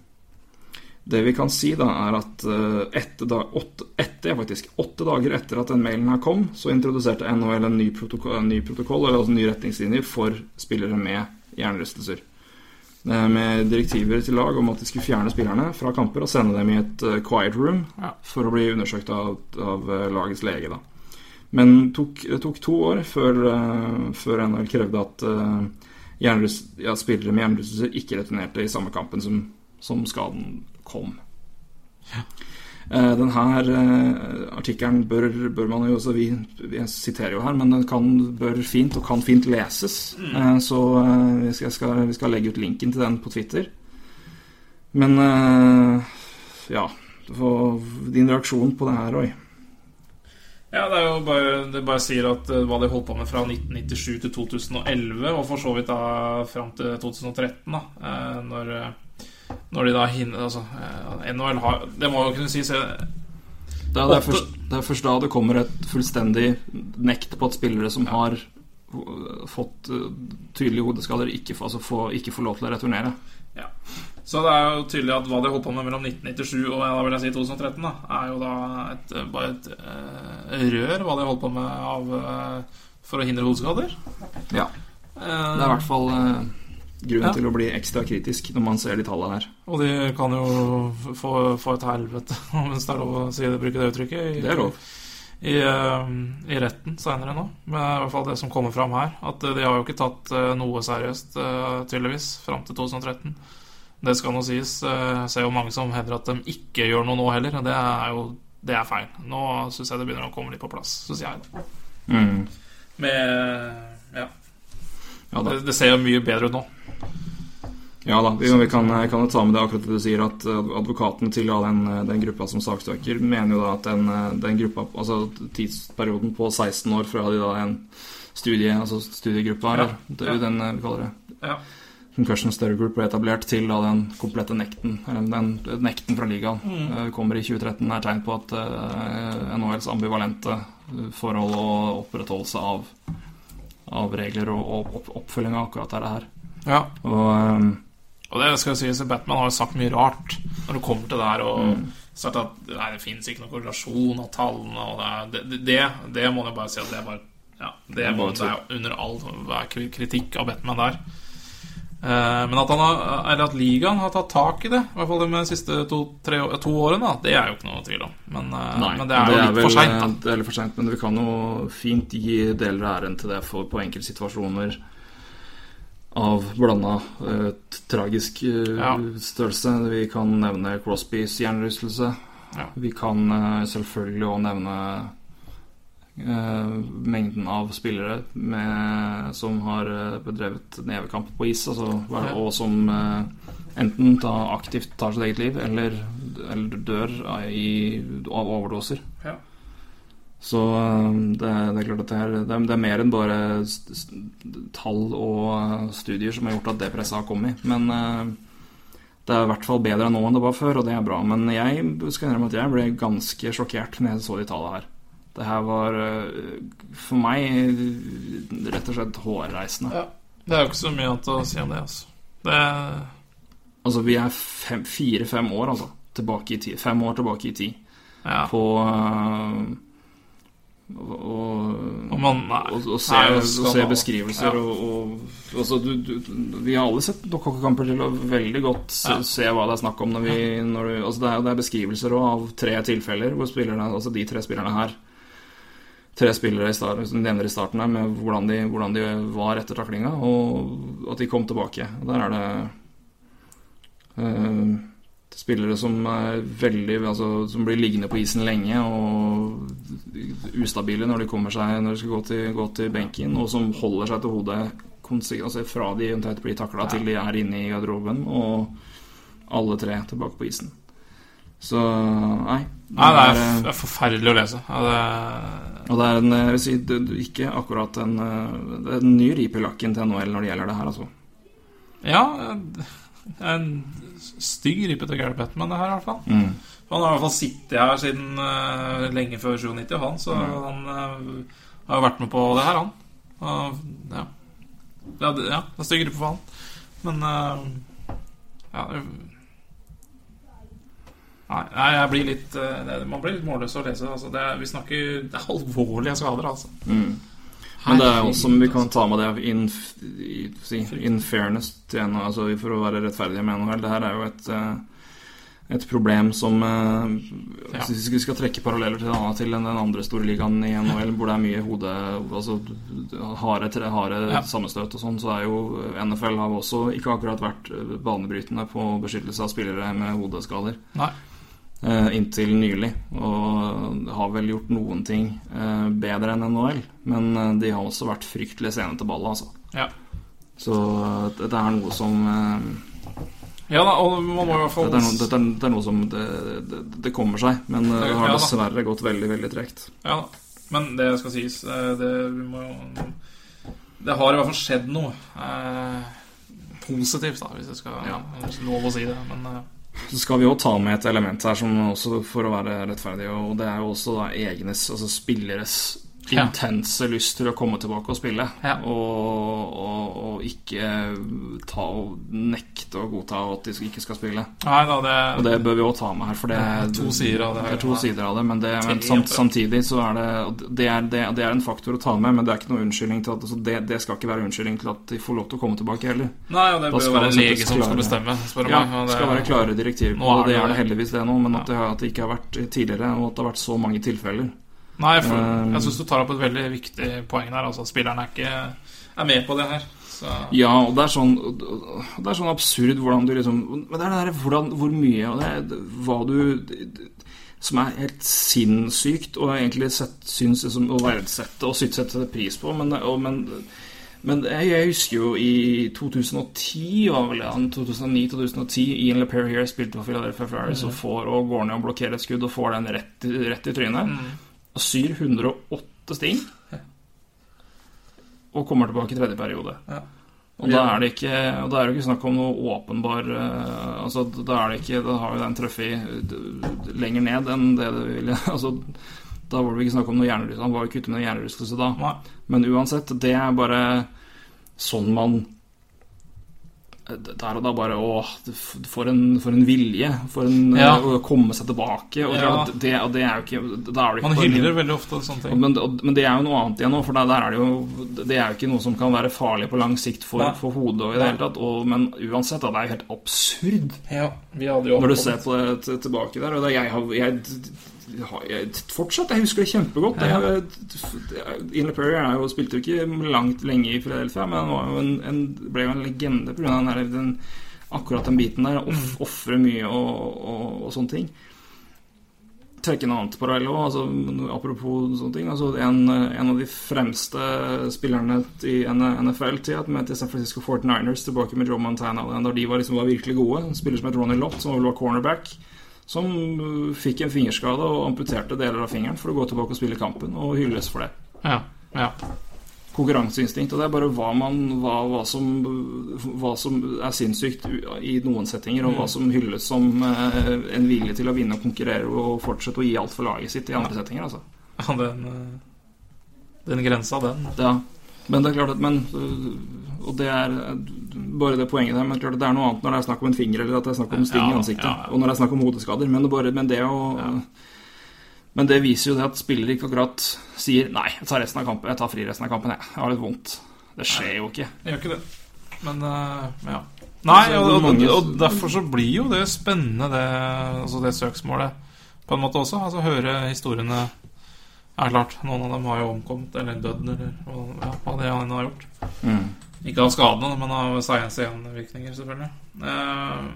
Det vi kan si, da, er at eh, etter, da, åtte, etter, faktisk, åtte dager etter at den mailen her kom, så introduserte NHL en ny protokoll, en ny protokoll eller altså nye retningslinjer for spillere med hjernerystelser. Eh, Med direktiver til lag om at de skulle fjerne spillerne fra kamper og sende dem i et eh, quiet room for å bli undersøkt av, av lagets lege. da. Men tok, det tok to år før, uh, før NHL krevde at uh, ja, spillere med hjernerystelser ikke returnerte i samme kampen som, som skaden kom. Ja. Den her eh, artikkelen bør, bør man jo også vi, vi siterer jo her, men den kan, bør fint og kan fint leses. Mm. Så eh, vi skal, vi skal legge ut linken til den på Twitter. Men eh, ja Din reaksjon på det her, Roy? Ja, det er jo bare, det bare sier at eh, hva de holdt på med fra 1997 til 2011, og for så vidt da fram til 2013, da, eh, når, eh, når de da hinner Altså, eh, NHL har Det må jo kunne sies eh, Det er, først, det er først da det kommer et fullstendig nekt på at spillere som har fått eh, tydelige hodeskader, ikke, altså få, ikke får lov til å returnere. Ja. Så det er jo tydelig at hva de holdt på med mellom 1997 og da vil jeg si 2013, da, er jo da et, bare et uh, rør, hva de holdt på med av uh, for å hindre hodeskader. Ja. Det er i hvert fall eh, grunn Ja. til å bli ekstra kritisk når man ser de tallene her. Og de kan jo få, få et helvete, hvis det er lov å si det, bruke det uttrykket. i- Det er lov. I, eh, i retten seinere nå. Men i hvert fall det som kommer fram her. At eh, de har jo ikke tatt eh, noe seriøst, eh, tydeligvis, fram til 2013. Det skal nå sies. Jeg ser jo mange som hevder at de ikke gjør noe nå heller. Det er jo det er feil. Nå syns jeg det begynner å komme litt på plass, syns jeg. Mm. Med Ja. Det, det ser jo mye bedre ut nå. Ja da, vi, vi kan, kan jo ta med det akkurat det du sier, at eh, advokaten til den, eh, den gruppa som saksøker, mener jo da at den, eh, den gruppa, altså tidsperioden på 16 år fra de da en studie, altså studiegruppa, Ja, eller er jo ja. den vi kaller det, Ja. Concussion Study Group ble etablert til da den komplette nekten, eller den nekten fra ligaen, mm. kommer i 2013, er tegn på at eh, NHLs ambivalente forhold og opprettholdelse av, av regler og, og opp, oppfølging av akkurat dette her. ja. Og um, Og det skal jo sies, Batman har jo sagt mye rart når det kommer til det her. Og Mm. sagt at nei, det finnes ikke noen korrelasjon av tallene. Og det, det, det, det må jeg bare si at det er bare ja, det, er det er under all kritikk av Batman der. Eh, men at, han har, eller at ligaen har tatt tak i det, i hvert fall de siste to, tre, to årene, da, det er jo ikke noe tvil om. Men, eh, Nei, men det er jo litt for seint. Det er litt for sent, men vi kan jo fint gi deler av æren til det for på enkelte situasjoner av blanda eh, tragisk eh, Ja. størrelse. Vi kan nevne Crosbys hjernerystelse. Ja. Vi kan eh, selvfølgelig òg nevne eh, mengden av spillere med, som har eh, bedrevet nevekamp på is, altså, og som eh, enten ta, aktivt tar sitt eget liv, eller, eller dør i, av overdoser. Ja. Så eh, det, det er klart at det er, det er, det er mer enn bare tall og eh, studier som har gjort at det presset har kommet. Men eh, det er i hvert fall bedre nå enn det var før, og det er bra. Men jeg skal innrømme at jeg ble ganske sjokkert når jeg så de tallene her. Det her var eh, for meg rett og slett hårreisende. Ja. Det er jo ikke så mye annet å si om det, altså. Det Altså, vi er fire-fem år, altså. Tilbake i tid. Fem år tilbake i tid. Ja. På eh, og, Og man nei, og, og se, nei, og se beskrivelser Ja. og, og altså, du, du, Vi har alle sett dokkekamper til å veldig godt se, Ja. se hva det er snakk om. Når vi, når du, altså det, er, det er beskrivelser også av tre tilfeller hvor spillerne, altså de tre spillerne her Tre spillere i start, som nevner i starten her, med hvordan de, hvordan de var etter taklinga, og at de kom tilbake. Der er det uh, Spillere som er veldig altså, Som blir liggende på isen lenge og ustabile når de kommer seg Når de skal gå til, gå til benken, og som holder seg til hodet altså, fra de eventuelt blir takla, til de er inne i garderoben, og alle tre tilbake på isen. Så nei. det Nei, det er, er, eh, er forferdelig å lese. Ja, det og det er en, jeg vil si, det, ikke akkurat en, eh, en ny rip i lakken til NHL når det gjelder det her, altså. ja, en stygg ripe til Gary Bettman, det her, i hvert fall. Mm. Han har i hvert fall sittet her siden uh, lenge før 97, han, så han uh, har jo vært med på det her, han. Og, ja. Ja, det, ja, det er stygg ripe for han. Men uh, Ja, Nei, jeg blir litt eh, det, Man blir litt målløs å lese. Altså, det, er- vi snakker Det er alvorlige skader, altså. Mm. Men det er også som vi kan ta med det in, i, in fairness til altså for å være rettferdige med NHL. Det her er jo et, eh, et problem som eh, Ja. Hvis vi skal trekke paralleller til, den- til den andre store ligaen i NHL, hvor det er mye hode Altså harde, tre- harde Ja. sammenstøt og sånn, så er jo NFL har jo også ikke akkurat vært banebrytende på beskyttelse av spillere med hodeskader. Nei. Eh, inntil nylig. Og har vel gjort noen ting eh, bedre enn NHL. Men eh, de har også vært fryktelig sene til ballet, altså. Ja. Så dette er noe som ja da, og man må i hvert fall Dette er noe, dette er, det er noe som det, det, det kommer seg. Men det har dessverre gått veldig, veldig tregt. Ja da. Men det skal sies Det, må Det har i hvert fall skjedd noe eh, positivt, da, hvis jeg skal Ja. det lov å si det. Men eh, Så skal vi jo ta med et element her som også for å være rettferdig, og det er jo også da egnes, altså spilleres Ja. intense lyst til å komme tilbake og spille. Ja. Og, og ikke ta og nekte å godta at de ikke skal spille. Nei da, det, Og det bør vi også ta med her, for det Det er to sider av det her. Det er to sider av det, men, det, men samt, samtidig så er det det er, det, det er en faktor å ta med, men det er ikke noe unnskyldning til at altså det, skal ikke være unnskyldning til at de får lov til å komme tilbake heller. Nei, og det bør være en lege som skal bestemme, spør Ja, meg. det skal være klare direktiver på det. Er det heldigvis det nå, men at det, at det ikke har vært tidligere, og at det har vært så mange tilfeller. Nei, for, Um, jeg syns du tar opp et veldig viktig poeng der. Altså, spilleren er ikke er med på det her. Så Ja, og det er sånn Det er sånn absurd hvordan du liksom Men det er det der hvordan, hvor mye og det Hva du Som er helt sinnssykt, og egentlig sett, syns liksom, å verdsette og sette pris på, men, og, men men jeg, jeg husker jo i 2010, var vel det, 2009-2010, Ian LePerrier spilte for Philadelphia Flyers og får og går ned og blokkerer et skudd og får den rett, rett i trynet. Og syr 108 sting. Og kommer tilbake i tredje periode. Ja. Og da er det ikke Og da er det ikke snakk om noe åpenbar eh, Altså, da er det ikke Da har jo den truffet lenger ned enn det det ville Altså, da var det ikke snakk om noe hjernerystelse. Han var jo ikke ute med hjernerystelse da. Nei. Men uansett, det er bare sånn man Der og da bare Å, for en, for en vilje. For en Ja. Å komme seg tilbake. Og Ja. det, og det er jo ikke er Man hyller veldig ofte sånne ting. men, og- men det er jo noe annet igjen nå, for der, der er det jo Det er jo ikke noe som kan være farlig på lang sikt for, for hodet og i det hele tatt. Og, men uansett, da, det er jo helt absurd Ja, vi hadde jo når du ser på det tilbake der. Og det, jeg, har, jeg, jeg Fortsatt, jeg husker det kjempegodt. Jeg, Ian LePerrier er spilte jo ikke langt lenge i Philadelphia, men han en, en, ble jo en legende pga. Den, den, akkurat den biten der. Mm. Off, Ofre mye og, og, og sånne ting trekke en annen parallell òg, altså, apropos sånne ting. Altså, en, en av de fremste spillerne i NFL-tida med til San Francisco 49ers tilbake med Joe Montana, da de var, liksom, var virkelig gode. En spiller som het Ronny Lott, som var cornerback. Som uh, fikk en fingerskade og amputerte deler av fingeren for å gå tilbake og spille kampen, og hylles for det. Ja, ja. Konkurranseinstinkt. Og det er bare hva, man, hva, hva, som, hva som er sinnssykt i noen settinger, og hva som hylles som eh, en vilje til å vinne og konkurrere og fortsette å gi alt for laget sitt i andre settinger. Altså. ja den, eh, den grensa, den. Ja. Men det er klart at men, Og det er bare det poenget der. Men klart at det er noe annet når det er snakk om en finger, eller at det er snakk om sting Ja, i ansiktet. ja, ja. Og når det er snakk om hodeskader. Men det, bare, men det å Men det viser jo det at spillere ikke akkurat sier Nei, jeg tar resten av kampen Jeg tar fri resten av kampen, jeg. Jeg har litt vondt. Det skjer jo ikke. Det gjør ikke det. Men uh, ja. Nei, Altså, og, og, og derfor så blir jo det spennende, det, altså det søksmålet, på en måte også. Altså høre historiene Er klart, noen av dem har jo omkommet eller dødd, eller ja, hva det han har gjort. Mm. Ikke av skadene, men av science-1-virkninger, selvfølgelig. Eh,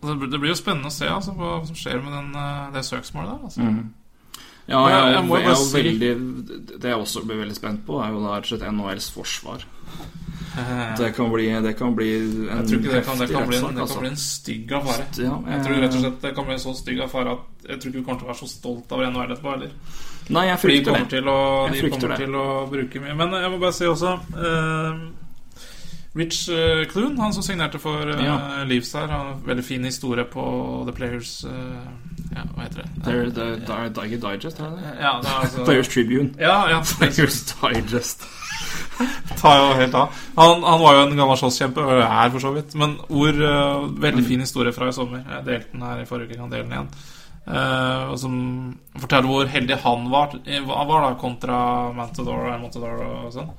Altså, det blir- jo spennende å se altså, hva som skjer med den, eh, det søksmålet der. Altså. Ja, jeg, Jeg- jeg, jeg si- veldig Det jeg også blir veldig spent på, er jo da rett og slett NHLs forsvar. Eh, Det kan bli, det kan bli en det kan, bli, altså. stygg affære. Ja, Jeg tror rett og slett det kan bli en så stygg affære at jeg tror ikke du kommer til å være så stolt over NHL etterpå heller. Nei, jeg frykter de det. til å, Jeg de frykter kommer det. til å bruke mye. Men jeg må bare si også uh, Rich uh, han som signerte for uh, Ja. Leaves her, har en veldig fin historie på The Players uh, Ja, hva heter det? They're the, the, the Digest, er det? Ja, det er altså Players Tribune. Ja, ja. Players Digest. tar jo helt av. Han, han var jo en gammel slåsskjempe, og er for så vidt. Men ord eh, Veldig fin historie fra i sommer. Jeg delte den her i forrige uke, kan dele den igjen. Og som forteller hvor heldig han var, var da kontra Matador og Matador og sånn.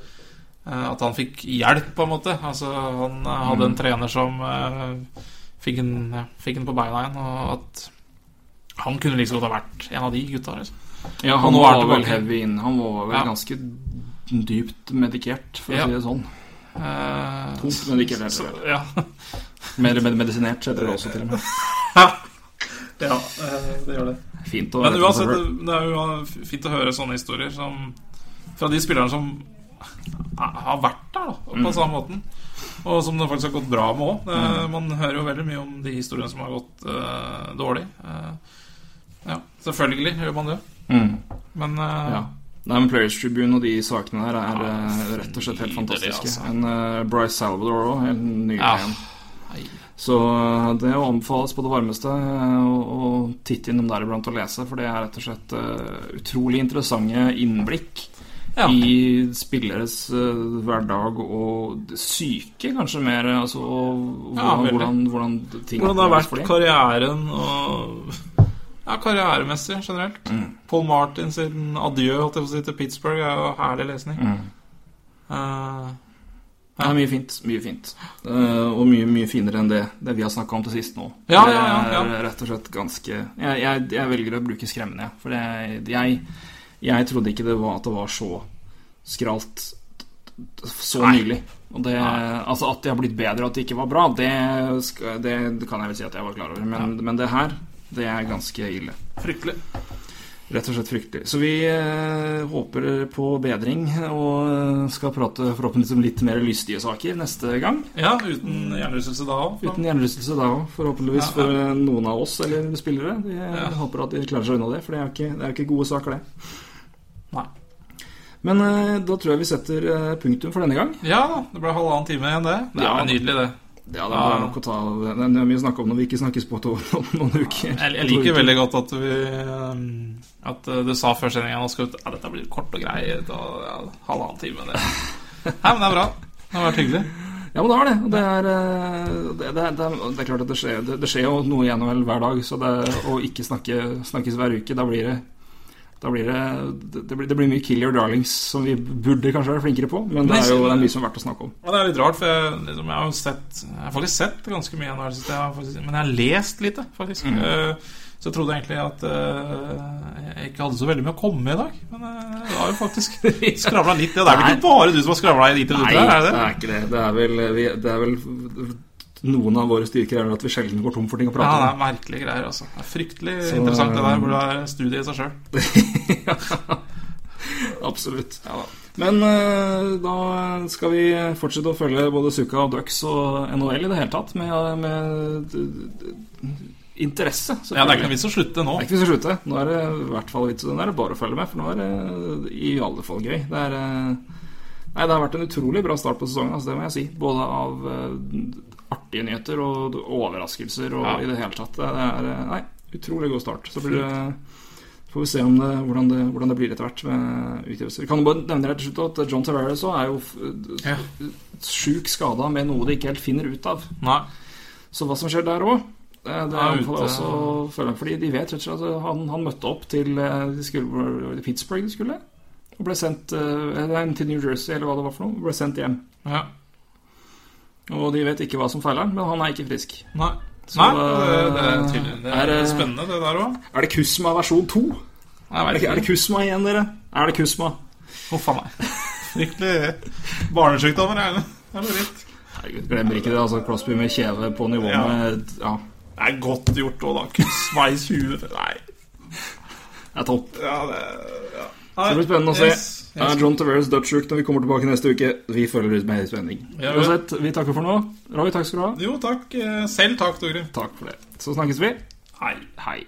Uh, at han fikk hjelp, på en måte. Altså Han uh, hadde en trener som eh, fikk, en, ja, på beina igjen, og at han kunne like så godt ha vært en av de gutta. Liksom. Ja, han var vel heavy inn. Han var vel Ja. ganske dypt medikert, for Ja. å si det sånn. Tungt medikert, eller? Ja. Mer med- medisinert heter det også, til og med. ja, eh, det gjør det. Fint å Men uansett, det det er jo fint å høre sånne historier som fra de spillerne som har vært der, da, på Mm. samme måten. Og som det faktisk har gått bra med òg. Man hører jo veldig mye om de historiene som har gått uh, dårlig. Uh, ja, selvfølgelig gjør man det. Mm. Men uh, Ja. Nei, men Players Tribune og de sakene der er ja, rett og slett helt fantastiske. fantastiske. altså. En uh, Bryce Salvador òg, helt ny Ja. en. Så eh, det anbefales på det varmeste eh, å å titte innom der iblant og lese, for det er rett og slett eh, utrolig interessante innblikk Ja. i spilleres hverdag og syke, kanskje mer. Altså, og Ja, hvordan, hvordan, hvordan ting Hvordan det har vært karrieren og Ja, karrieremessig generelt. Mm. Paul Martin sin adjø holdt jeg på å si, til Pittsburgh er jo herlig lesning. Mm. Eh, Det er mye fint. Mye fint. Uh, og mye mye finere enn det, det vi har snakka om til sist nå. Ja, det ja, ja, er rett og slett ganske Jeg, jeg, jeg velger å bruke skremmende. For det, jeg, jeg trodde ikke det var, at det var så skralt så Nei. nylig. Og det, altså At det har blitt bedre, og at det ikke var bra, det, det, det kan jeg vel si at jeg var klar over. Men, men det her, det er ganske ille. fryktelig. Rett og slett fryktelig. Så vi eh, håper på bedring, og eh, skal prate forhåpentligvis om litt mer lystige saker neste gang. Ja, uten hjernerystelse da òg. Uten hjernerystelse da òg, forhåpentligvis Ja, ja. for eh, noen av oss eller spillere. Vi eh, Ja. håper at de klarer seg unna det, for det er jo ikke, ikke gode saker, det. Nei. Men eh, da tror jeg vi setter punktum for denne gang. Ja det ble halvannen time igjen, det. Det Ja. er nydelig, det. Ja, det er nok å ta Det er mye å snakke om når vi ikke snakkes på om noen uker. Jeg, jeg liker veldig godt at vi um, At uh, du sa før sendinga at ja, dette blir kort og greit. Og, ja, halvannen time. Det. Nei, men det er bra. Det har vært hyggelig. Ja, men det har det. Det er, eh, det, det, det, det er klart at det skjer, det, skjer jo noe i NHL hver dag, så det å ikke snakke, snakkes hver uke, da blir det da blir det, det, blir, det blir mye kill your darlings som vi burde kanskje være flinkere på. Men det er jo det er mye som er verdt å snakke om. Ja, det er litt rart, for jeg, liksom, jeg har sett Jeg har faktisk sett ganske mye jeg, Jeg men jeg har lest lite, faktisk. Uh, så jeg trodde egentlig at uh, jeg ikke hadde så veldig mye å komme med i dag. Men uh, det har jo faktisk skravla litt. Det er vel ikke bare du som har skravla til Nei, minutter? Er det det det? er ikke det. Det er vel, det er vel Noen av våre styrker er at vi sjelden går tom for ting å prate om. Ja, det er merkelige greier, altså. Det er fryktelig Så- interessant, det der. Burde være studie i seg sjøl. Absolutt. Men eh, da skal vi fortsette å følge både Suka og Ducks og NHL i det hele tatt med, med d- interesse. Ja, det er ikke noe vits å slutte nå. Det er ikke vits å slutte. Nå er det i hvert fall vits, er det bare å følge med, for nå er det i alle fall gøy. Det er eh, Nei, det har vært en utrolig bra start på sesongen, altså, det må jeg si. Både av eh, artige nyheter og overraskelser og Ja. i det hele tatt. Det er eh, Nei, utrolig god start. Så blir det får vi se om det, hvordan, det, hvordan det blir etter hvert med utgivelser. Kan du bare nevne rett og slutt at John Tavares er jo Ja. sjukt skada med noe de ikke helt finner ut av. Nei. Så hva som skjer der òg, det, er ute. også følge. Fordi de vet rett og slett at han, han møtte opp til eh, de skulle, Pittsburgh de skulle, og ble sendt eh, til New Jersey, eller hva det var for noe. og Ble sendt hjem. Ja. Og de vet ikke hva som feiler han, men han er ikke frisk. Nei. Så, Nei, det, det er tydelig. Det er er, spennende, det der òg. Er det Kusma versjon 2? Er det, er det. Kusma igjen, dere? Er det Kusma? Huff a meg. Fryktelig barnesykdommer, er det? Er. Herregud, glemmer ikke det. altså Crosby med kjeve på nivå Ja. med Ja. Det er godt gjort òg, da. Kussveis huet. Nei. Det er topp. Ja, det ja. Nei, Det blir spennende å se. Er John Tavares dødssjuk når vi kommer tilbake neste uke? Vi følger ut med spenning. Ja, vel. Uansett, vi takker for nå. Roy, takk skal du ha. Jo, takk. Eh, Selv takk, Tore. Takk for det. Så snakkes vi. Hei. Hei.